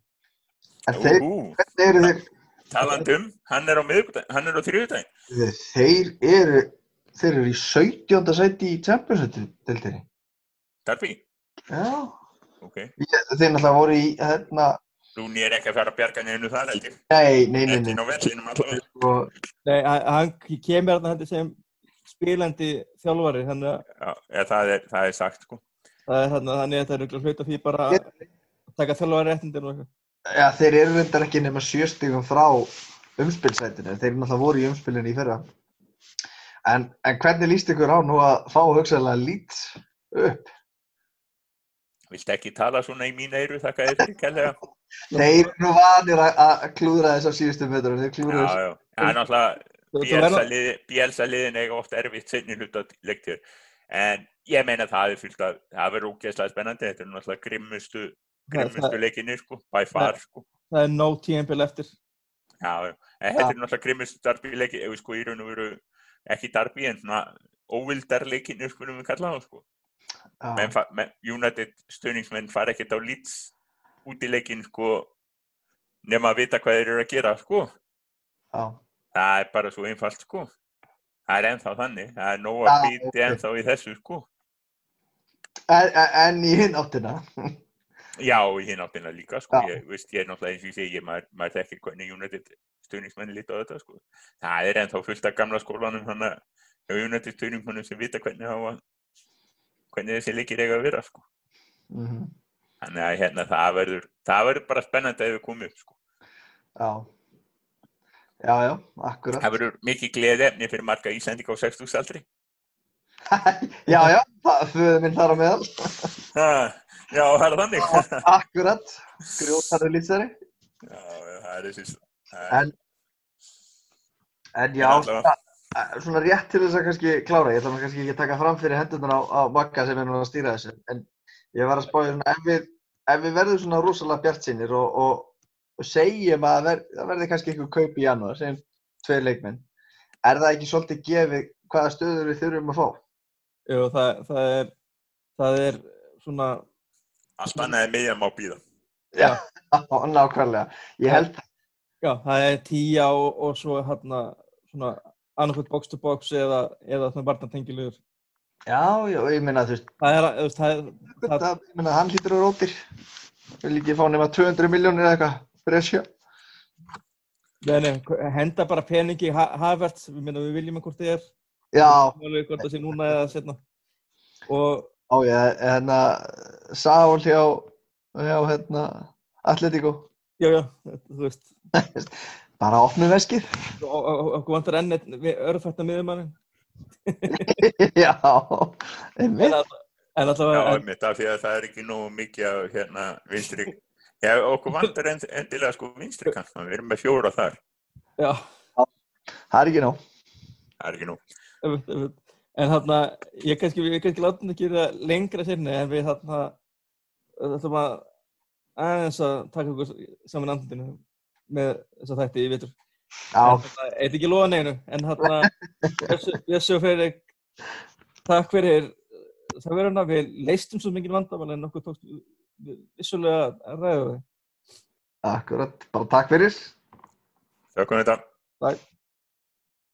Þeir, hvernig eru þeir, talandi um, hann er á er á þriðudaginn. þeir eru, þeir eru í 17. sæti í Champions-deildinni. Darby, Já. ok. Ég- Þeir náttúrulega voru í, hérna, Rúni er ekki að fara að bjarga neinu þar, held ég. nei, nei, nei, nei. inn á vellinum. Sko, Nei, hann kemur heldur sem spilandi þjálfari, þannig að Já, það er, það er sagt, sko. Það er þarna, þannig að þetta er örugglega hluta því bara að taka þjálfari réttindir og eitthvað. Já, þeir eru reyndar ekki nema sjöstigum frá umspilsætinu. Þeir náttúrulega voru í umspilinu í fyrra. En, en hvernig líst ykkur á nú að fá hugsaðlega lít upp? Viltu ekki tala svona í mín eyru, þakka þér fyrir kærlega. Þeir eru nú vanir að- að klúðra þess á síðustu metrum. Þeir Já, klúðra þess. já. Það er náttúrulega, Bielsa eiga oft erfitt sinni hluta leiktir. En ég meina það er fyllt að, það verður ógeðslega spennandi. Þetta er náttúrulega grimmustu, grimmustu leikinni, sko, by far, sko. Það er no tímpil eftir. Já. En þetta er náttúrulega grimmustu darbi leiki, við sko í raun og veru, ekki darbi, en svona óvildar leikinni, skulum við kalla það, sko. menn, United stuðningsmenn fara ekkert á Leeds útileikin sko nema að vita hvað þeir eru að gera sko já. það er bara svo einfalt sko það er ennþá þannig, það er nóg að býti ennþá í þessu sko En, en, í hinn áttina. já, í hinn áttina líka sko ég, veist, ég er náttúrulega eins og ég segi, maður, maður þekkir hvernig United stuðningsmenn líta á þetta sko það er ennþá fullt af gamla skólanum að United stuðningsmennum sem vita hvernig hafa hvernig þessi leikir eiga að vera sko Mhm. þannig að hérna það verður það verður bara spennandi ef við komum upp sko Já. Já, já, akkurat. Það verður mikið gleði efni fyrir marga Íslandika á 60 aldri. [LAUGHS] já, já, föðu minn þar á meðal. Já, það er þannig. [LAUGHS] Akkurat. Grjótarður lýtsari. já, það er þessi. En, en já, eh, svona rétt til þess að kannski klára, ég ætla nú kannski ekki að taka fram fyrir hendurnar á, á Magga sem er nú að stýra þessu, en ég var að spája svona, ef við, ef við verðum svona rosalega bjartsinir og, og, og segjum að ver, það verði kannski eitthvað kaup í janúar, segjum tveir leikmenn, er það ekki svolítið gefið hvaða stöður við þurfum að fá? Jú, það, það er, það er svona, Allt annað er miðjum á býða. Já. [LAUGHS] Nákvæmlega, ég held já, það er tíja og, og svo hérna svona annarkvæmt box to box eða, eða svona varnatengilegur. Já, já, ég meina þú veist, Það er, þú veist, það er, það, ég meina hann hlýtur að rótir, vil ekki fá nema 200 miljónir eða eitthvað, að sjá. nei, nei, henda bara peningi í Ha- Havertz, við meina við viljum hvort þið er, Já, alveg hvort það sé núna eða setna. Og, á ég, hérna, Sál hjá, hjá, hérna, Atletico, já, já, þú veist, [LAUGHS] bara opnu veskið. okkur vantar enn einn örfætta miðumannin. [LAUGHS] já, En, einmitt. all- en Já, allavega, en, einmitt, af því að það er ekki nógu mikið af hérna vinstri. Já, okkur vantar end, endilega sko vinstri við erum með fjóra þar. já, Það er ekki nóg. Það er ekki nóg. Einmitt, einmitt. en þarna, ég kannski, við kannski látum ekki það lengra sérni en við þarna, ætlum að aðeins að taka okkur saman andinu með þess að þætti í vitur. Já, En þarna, Eitt ekki lofa neinu, en þarna, [LAUGHS] Jössi og Freyrik, takk fyrir það verður hérna, við leistum svo mikið vandamál en okkur tókst við vissulega að ræða þau. akkurat, bara takk fyrir. Þakka þetta. Takk.